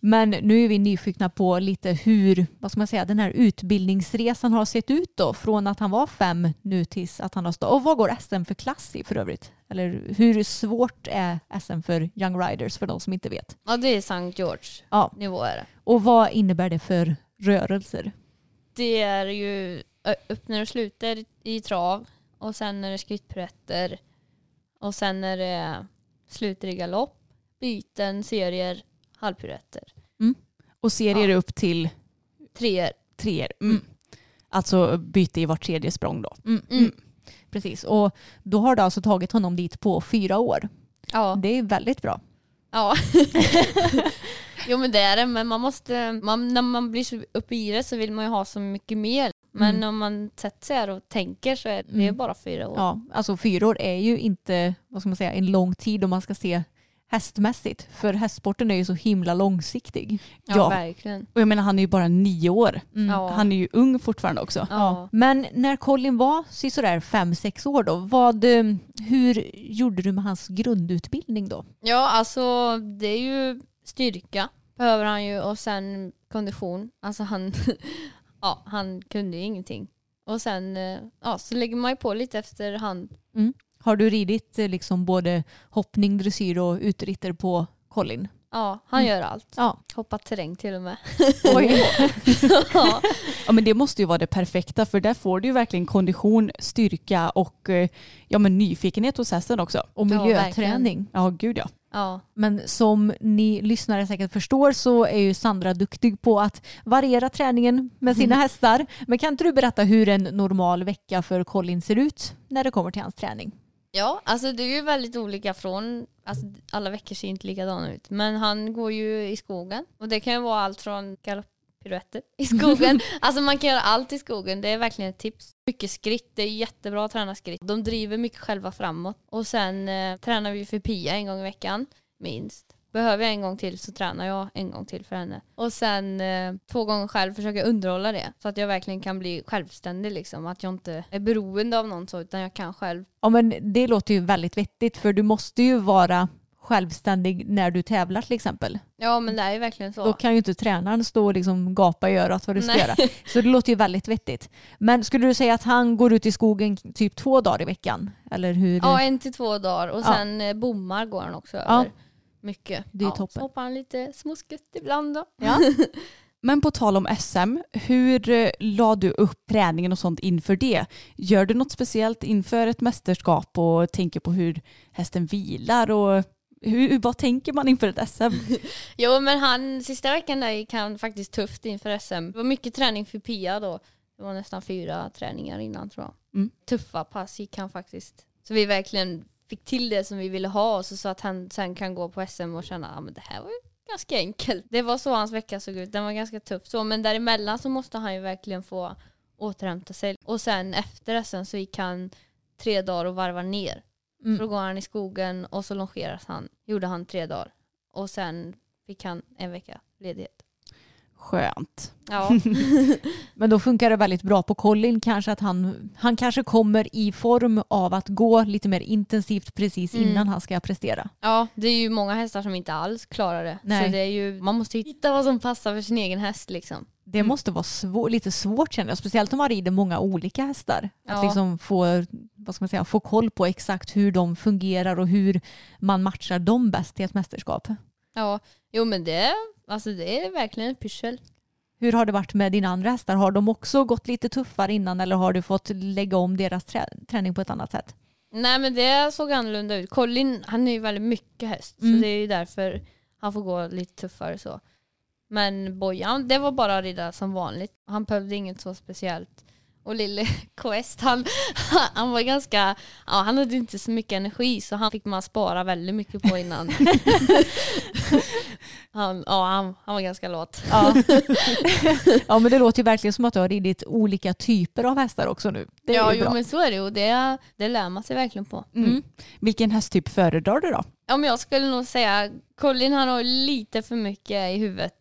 Men nu är vi nyfikna på lite hur vad ska man säga, den här utbildningsresan har sett ut då. Från att han var fem nu tills att han har stått. Och vad går SM för klass i för övrigt? Eller hur svårt är SM för Young Riders för de som inte vet? Ja det är Sankt George Ja. nivå är det. Och vad innebär det för rörelser? Det är ju öppnar och sluter i trav och sen är det skrittpiruetter och sen är det sluter i galopp, byten, serier, halvpiruetter. Och serier Ja. upp till Treor. treor. Mm. Alltså byte i vart tredje språng då. Mm. Precis, och då har det alltså tagit honom dit på fyra år. Ja. Det är väldigt bra. ja. jo men det är det, men man måste, man, när man blir så uppe i det så vill man ju ha så mycket mer. Men Mm. om man sätter sig här och tänker så är det Mm. bara fyra år. Ja, alltså fyra år är ju inte vad ska man säga, en lång tid om man ska se hästmässigt. För hästsporten är ju så himla långsiktig. Ja, Ja. verkligen. Och jag menar han är ju bara nio år. Ja. Han är ju ung fortfarande också. Ja. Men när Colin var sådär fem sex år då, vad, eh, hur gjorde du med hans grundutbildning då? Ja, alltså det är ju styrka behöver han ju och sen kondition. Alltså han, ja, han kunde ju ingenting. Och sen eh, ja, så lägger man ju på lite efterhand. Har du ridit eh, liksom både hoppning, dressyr och utritter på Colin? Ja, han gör allt. Ja. Hoppat terräng till och med. Oj. ja. Ja men det måste ju vara det perfekta för där får du ju verkligen kondition, styrka och eh, ja, men nyfikenhet hos hästen också. Och Ja, miljöträning. Ja gud ja. ja. Men som ni lyssnare säkert förstår så är ju Sandra duktig på att variera träningen med sina hästar. Men kan inte du berätta hur en normal vecka för Colin ser ut när det kommer till hans träning? Ja, alltså det är ju väldigt olika från, alltså alla veckor ser inte likadana ut. Men han går ju i skogen och det kan ju vara allt från galopppiruetter i skogen. alltså man kan göra allt i skogen, det är verkligen ett tips. Mycket skritt, det är jättebra att träna skritt. De driver mycket själva framåt. Och sen eh, tränar vi för Pia en gång i veckan, minst. Behöver jag en gång till så tränar jag en gång till för henne. Och sen eh, två gånger själv försöka underhålla det. Så att jag verkligen kan bli självständig liksom. Att jag inte är beroende av någon så utan jag kan själv. Ja men det låter ju väldigt vettigt för du måste ju vara självständig när du tävlar till exempel. Ja men det är ju verkligen så. Då kan ju inte tränaren stå och liksom gapa i örat vad du ska Nej. göra. Så det låter ju väldigt vettigt. Men skulle du säga att han går ut i skogen typ två dagar i veckan? Eller hur? Ja, en till två dagar och Ja. sen eh, bommar går han också Ja. Mycket. Det är ja, toppen. Så hoppar han lite småskutt ibland då. Ja. Men på tal om SM, hur eh, la du upp träningen och sånt inför det? Gör du något speciellt inför ett mästerskap och tänker på hur hästen vilar och hur, vad tänker man inför ett SM? Jo men han, sista veckan där gick han faktiskt tufft inför SM. Det var mycket träning för Pia då. Det var nästan fyra träningar innan tror jag. Mm. Tuffa pass gick han faktiskt. Så vi verkligen fick till det som vi ville ha och så, så att han sen kan gå på SM och känna att det här var ju ganska enkelt. Det var så hans vecka såg ut. Den var ganska tuff så men däremellan så måste han ju verkligen få återhämta sig. Och sen efter SM så gick han tre dagar och varvar ner. Mm. Så då går han i skogen och så longeras han. Gjorde han tre dagar. Och sen fick han en vecka ledighet. Skönt. Ja, Men då funkar det väldigt bra på Colin kanske att han, han kanske kommer i form av att gå lite mer intensivt precis Mm. innan han ska prestera. ja det är ju många hästar som inte alls klarar det. Nej. Så det är ju, man måste hitta vad som passar för sin egen häst liksom. Det Mm. måste vara svår, lite svårt känner jag, speciellt om man rider många olika hästar. Att Ja. liksom få, vad ska man säga, få koll på exakt hur de fungerar och hur man matchar dem bäst till ett mästerskap. Ja, jo men det, alltså det är verkligen ett pyssel. Hur har det varit med dina andra hästar? Har de också gått lite tuffare innan eller har du fått lägga om deras trä träning på ett annat sätt? Nej men det såg annorlunda ut. Colin han är ju väldigt mycket häst Mm. så det är ju därför han får gå lite tuffare så. Men Bojan, det var bara att rida som vanligt. Han behövde inget så speciellt. Och lille Quest, han, han var ganska, ja han hade inte så mycket energi så han fick man spara väldigt mycket på innan. han, ja han, han var ganska låt. Ja. ja men det låter ju verkligen som att du har ridit olika typer av hästar också nu. Det ja jo men så är det ju, det, det lär man sig verkligen på. Mm. Vilken hästtyp föredrar du då? Ja, men jag skulle nog säga Colin han har lite för mycket i huvudet.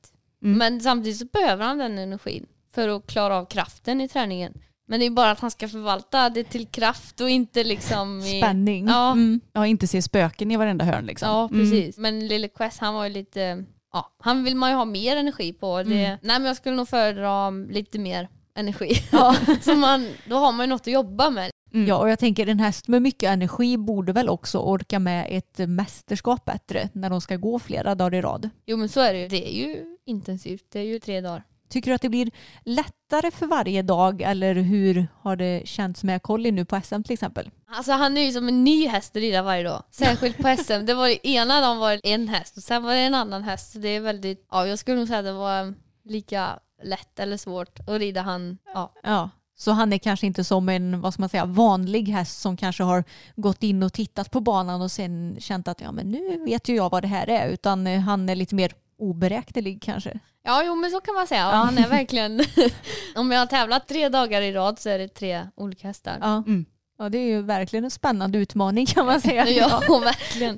Mm. Men samtidigt så behöver han den energin för att klara av kraften i träningen. Men det är bara att han ska förvalta det till kraft och inte liksom i... Spänning. Ja. Mm. Ja, inte se spöken i varenda hörn liksom. Ja, Mm. precis. Men lille Quest han var ju lite... Ja, han vill man ju ha mer energi på. Det, Mm. Nej men jag skulle nog föredra lite mer energi. Ja. så man, då har man ju något att jobba med. Mm. Ja, och jag tänker en häst med mycket energi borde väl också orka med ett mästerskap bättre när de ska gå flera dagar i rad. Jo men så är det ju. Det är ju intensivt. Det är ju tre dagar. Tycker du att det blir lättare för varje dag eller hur har det känts med Colin nu på SM till exempel? Alltså han är ju som en ny häst att rida varje dag. Särskilt på SM. Det var ju ena dagen var det en häst och sen var det en annan häst. Så det är väldigt, ja jag skulle nog säga att det var lika lätt eller svårt att rida han. Ja. Ja. Så han är kanske inte som en vad ska man säga, vanlig häst som kanske har gått in och tittat på banan och sen känt att ja, men nu vet ju jag vad det här är. Utan eh, han är lite mer oberäknelig kanske. Ja, jo men så kan man säga. Ja. Han är verkligen, om jag har tävlat tre dagar i rad så är det tre olika hästar. Ja. Mm. ja, det är ju verkligen en spännande utmaning kan man säga. Ja, verkligen.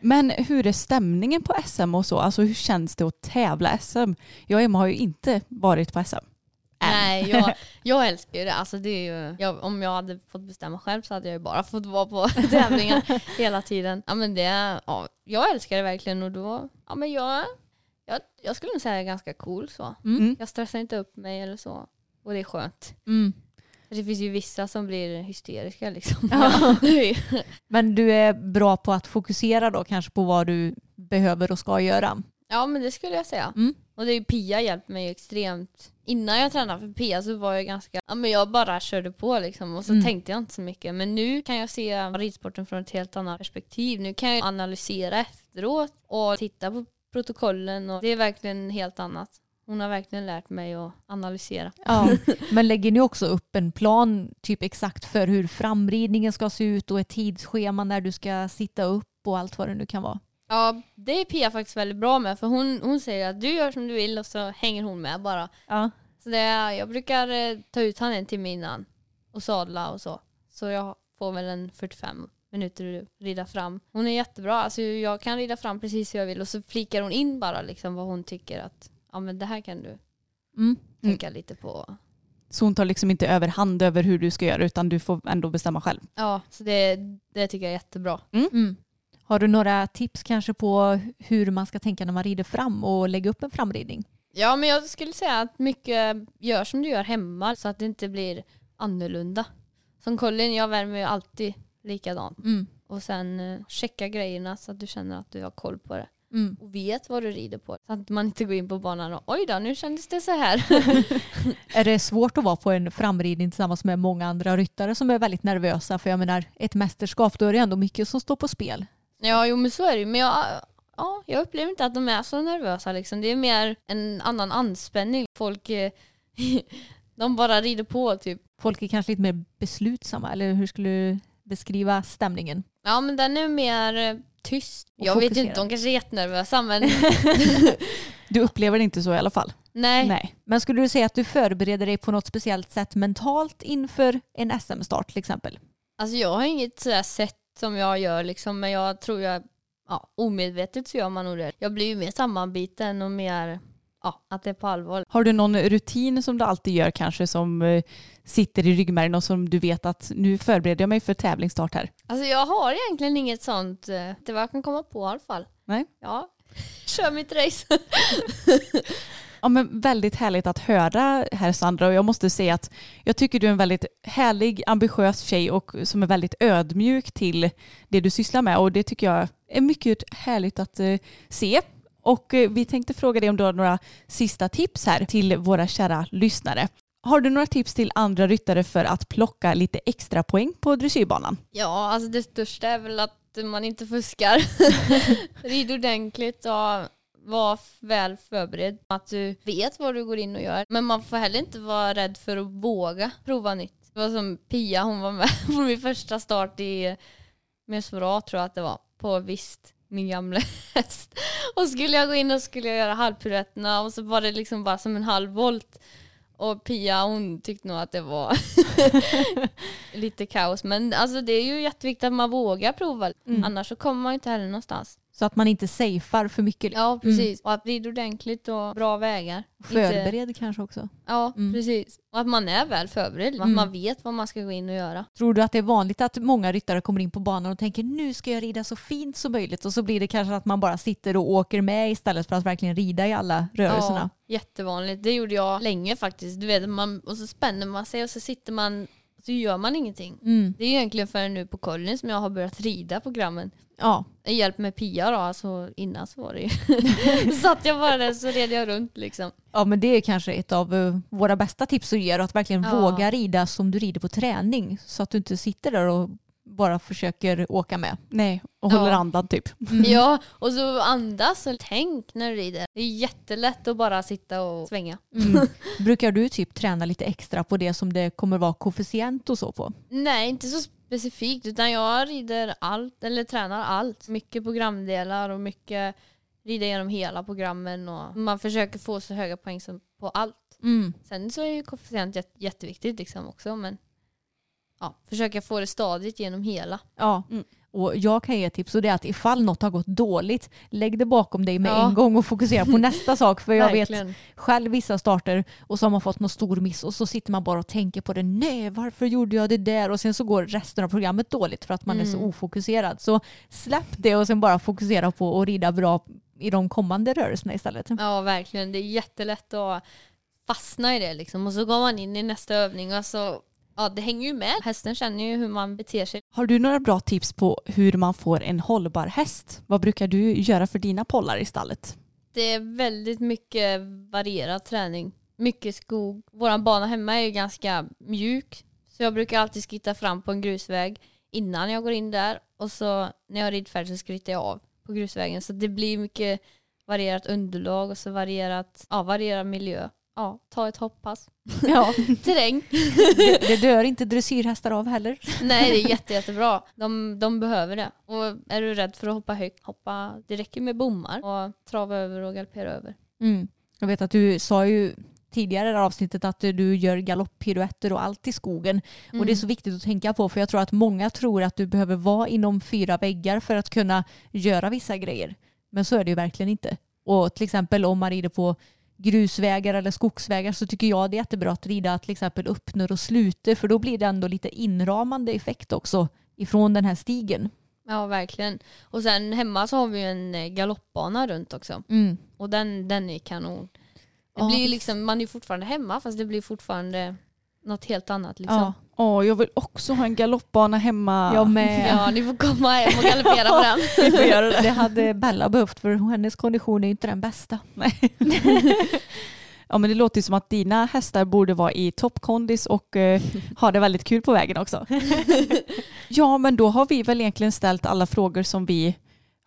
Men hur är stämningen på SM och så? Alltså hur känns det att tävla SM? Jag och Emma har ju inte varit på SM. Nej, jag, jag älskar ju det. Alltså det är ju, jag, om jag hade fått bestämma själv så hade jag ju bara fått vara på tävlingar hela tiden. Ja, men det, ja, jag älskar det verkligen och då, ja men jag, jag, jag skulle nog säga är ganska cool så. Mm. Jag stressar inte upp mig eller så. Och det är skönt. Mm. Det finns ju vissa som blir hysteriska liksom. Ja. Men du är bra på att fokusera då kanske på vad du behöver och ska göra. ja men det skulle jag säga. Mm. Och det är ju Pia hjälpt mig extremt. Innan jag tränade för Pia så var jag ganska, ja men jag bara körde på liksom och så Mm. tänkte jag inte så mycket. Men nu kan jag se ridsporten från ett helt annat perspektiv. Nu kan jag analysera efteråt och titta på protokollen och det är verkligen helt annat. Hon har verkligen lärt mig att analysera. Ja. Men lägger ni också upp en plan typ exakt för hur framridningen ska se ut och ett tidsschema när du ska sitta upp och allt vad det nu kan vara? Ja, det är Pia faktiskt väldigt bra med för hon, hon säger att du gör som du vill och så hänger hon med bara. Ja. Så det är, jag brukar eh, ta ut han en timme innan och sadla och så. Så jag får väl en 45 minuter att rida fram. Hon är jättebra, alltså jag kan rida fram precis hur jag vill och så flikar hon in bara liksom vad hon tycker att ja men det här kan du Mm. tänka lite på. Så hon tar liksom inte överhand över hur du ska göra utan du får ändå bestämma själv. Ja, så det, det tycker jag är jättebra. Mm. Har du några tips kanske på hur man ska tänka när man rider fram och lägga upp en framridning? Ja men jag skulle säga att mycket gör som du gör hemma så att det inte blir annorlunda. Som Colin, jag värmer ju alltid likadant. Mm. Och sen eh, checka grejerna så att du känner att du har koll på det. Mm. Och vet vad du rider på. Så att man inte går in på banan och oj då, nu kändes det så här. Är det svårt att vara på en framridning tillsammans med många andra ryttare som är väldigt nervösa? För jag menar, ett mästerskap, då är det ändå mycket som står på spel. ja, jo men så är det ju. Men jag, ja, jag upplever inte att de är så nervösa liksom. Det är mer en annan anspänning. Folk, eh, de bara rider på typ. Folk är kanske lite mer beslutsamma, eller hur skulle du beskriva stämningen? Ja men den är mer eh, tyst. Jag vet fokuserad. inte, de kanske är jättenervösa men Du upplever det inte så i alla fall? nej. Nej. Men skulle du säga att du förbereder dig på något speciellt sätt mentalt inför en SM-start till exempel? Alltså jag har inget sådär sätt som jag gör liksom, men jag tror jag, ja, omedvetet så gör man nog det. Jag blir ju mer sammanbiten och mer, ja, att det är på allvar. Har du någon rutin som du alltid gör kanske som eh, sitter i ryggmärgen och som du vet att nu förbereder jag mig för tävlingsstart här? Alltså jag har egentligen inget sånt, eh, det vad jag kan komma på i alla fall. Nej. Ja, kör mitt race. Ja, men väldigt härligt att höra här Sandra och jag måste säga att jag tycker du är en väldigt härlig, ambitiös tjej och som är väldigt ödmjuk till det du sysslar med och det tycker jag är mycket härligt att eh, se. Och eh, vi tänkte fråga dig om du har några sista tips här till våra kära lyssnare. Har du några tips till andra ryttare för att plocka lite extra poäng på dressyrbanan? Ja, alltså det största är väl att man inte fuskar. Rid ordentligt och var väl förberedd. Att du vet vad du går in och gör. Men man får heller inte vara rädd för att våga prova nytt. Det var som Pia, hon var med på min första start i med Svara tror jag att det var, på Visst, min gamla häst. Och skulle jag gå in och skulle jag göra halvpiruetterna och så var det liksom bara som en halv volt. Och Pia hon tyckte nog att det var lite kaos. Men alltså det är ju jätteviktigt att man vågar prova. Mm. Annars så kommer man ju inte heller någonstans. Så att man inte safear för mycket. Ja precis. Och att rida ordentligt och bra vägar. Inte- Förbered kanske också. Ja Mm. precis. Och att man är väl förberedd. Att Mm. man vet vad man ska gå in och göra. Tror du att det är vanligt att många ryttare kommer in på banan och tänker nu ska jag rida så fint som möjligt och så blir det kanske att man bara sitter och åker med istället för att verkligen rida i alla rörelserna? Ja, jättevanligt. Det gjorde jag länge faktiskt. Du vet, man, och så spänner man sig och så sitter man så gör man ingenting. Mm. Det är egentligen förrän nu på Collins som jag har börjat rida programmen. Ja. Hjälp med Pia då, alltså innan så var det ju. Satt jag bara där så red jag runt liksom. ja, men det är kanske ett av eh, våra bästa tips att ge. Att verkligen Ja. våga rida som du rider på träning. Så att du inte sitter där och bara försöker åka med. Nej, och håller Ja. andan typ. Ja, och så andas och tänk när du rider. Det är jättelätt att bara sitta och svänga. Mm. Brukar du typ träna lite extra på det som det kommer vara koefficient och så på? Nej, inte så specifikt utan jag rider allt, eller tränar allt. Mycket programdelar och mycket rider genom hela programmen och man försöker få så höga poäng som på allt. Mm. Sen så är ju koefficient jätte- jätteviktigt liksom också men ja, försöka få det stadigt genom hela. Ja. Mm. Och jag kan ge tips och det är att ifall något har gått dåligt, lägg det bakom dig med Ja. en gång och fokusera på nästa sak. För jag vet själv vissa starter och så har man fått någon stor miss och så sitter man bara och tänker på det. Nej, varför gjorde jag det där? Och sen så går resten av programmet dåligt för att man är så Mm. ofokuserad. Så släpp det och sen bara fokusera på att rida bra i de kommande rörelserna istället. Ja verkligen, det är jättelätt att fastna i det liksom. Och så går man in i nästa övning och så, ja det hänger ju med. Hästen känner ju hur man beter sig. Har du några bra tips på hur man får en hållbar häst? Vad brukar du göra för dina pollar i stallet? Det är väldigt mycket varierad träning. Mycket skog. Vår bana hemma är ju ganska mjuk. Så jag brukar alltid skritta fram på en grusväg innan jag går in där. Och så när jag har ridit färdigt så skrittar jag av på grusvägen. Så det blir mycket varierat underlag och så varierat, ja, varierad miljö. Ja, ta ett hoppass. Ja, Terräng. det, det dör inte dressyrhästar av heller. Nej, det är jätte, jättebra. De, de behöver det. Och är du rädd för att hoppa högt, hoppa. Det räcker med bommar och trava över och galoppera över. Mm. Jag vet att du sa ju tidigare i det här avsnittet att du gör galopppiruetter och allt i skogen. Och det är så viktigt att tänka på för jag tror att många tror att du behöver vara inom fyra väggar för att kunna göra vissa grejer. Men så är det ju verkligen inte. Och till exempel om man rider på grusvägar eller skogsvägar så tycker jag det är jättebra att rida till exempel öppnor och sluter för då blir det ändå lite inramande effekt också ifrån den här stigen. Ja, verkligen. Och sen hemma så har vi en eh, galoppbana runt också. Mm. Och den, den är kanon. Det Ja, blir liksom, man är fortfarande hemma fast det blir fortfarande något helt annat liksom. Ja, Åh, jag vill också ha en galoppbana hemma. jag med. Ja, ni får komma hem och galoppera på den. Det. Det hade Bella behövt för hennes kondition är inte den bästa. Ja men det låter ju som att dina hästar borde vara i toppkondis och eh, ha det väldigt kul på vägen också. ja men då har vi väl egentligen ställt alla frågor som vi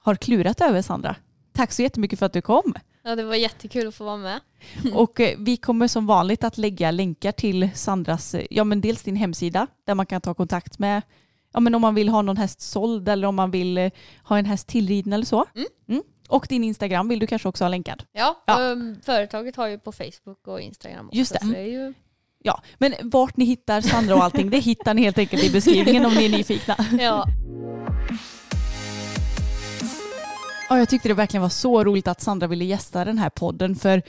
har klurat över Sandra. Tack så jättemycket för att du kom. Ja, det var jättekul att få vara med. Och eh, vi kommer som vanligt att lägga länkar till Sandras, eh, ja men dels din hemsida där man kan ta kontakt med, ja men om man vill ha någon häst såld eller om man vill eh, ha en häst tillriden eller så. Mm. Och din Instagram vill du kanske också ha länkad. Ja, Ja. um, företaget har ju på Facebook och Instagram också. Just det. Det ju... Ja, men vart ni hittar Sandra och allting det hittar ni helt enkelt i beskrivningen om ni är nyfikna. Ja, Ja, jag tyckte det verkligen var så roligt att Sandra ville gästa den här podden för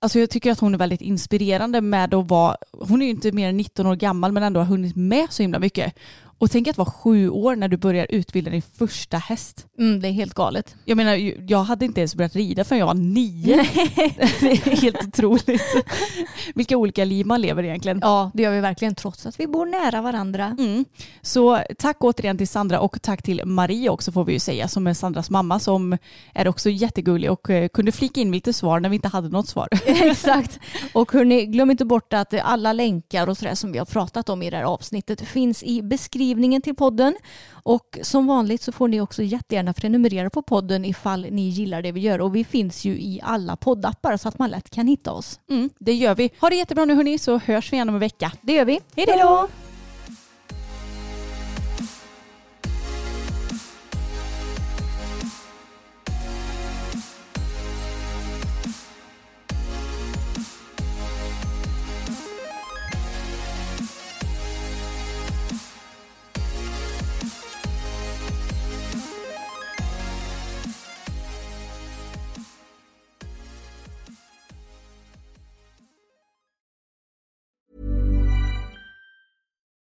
alltså jag tycker att hon är väldigt inspirerande med att vara, hon är ju inte mer än 19 år gammal men ändå har hunnit med så himla mycket. Och tänk att vara sju år när du börjar utbilda din första häst. Mm, det är helt galet. Jag menar, jag hade inte ens börjat rida förrän jag var nio. det är helt otroligt. Vilka olika liv man lever egentligen. Ja, det gör vi verkligen trots att vi bor nära varandra. Mm. Så tack återigen till Sandra och tack till Marie också får vi ju säga som är Sandras mamma som är också jättegullig och eh, kunde flika in lite svar när vi inte hade något svar. Exakt. Och hörni, glöm inte bort att alla länkar och sådär som vi har pratat om i det här avsnittet finns i beskrivningen till podden. Och som vanligt så får ni också jättegärna prenumerera på podden ifall ni gillar det vi gör. Och vi finns ju i alla poddappar så att man lätt kan hitta oss. Mm, det gör vi. Ha det jättebra nu hörni så hörs vi igen om en vecka. Det gör vi. Hej då!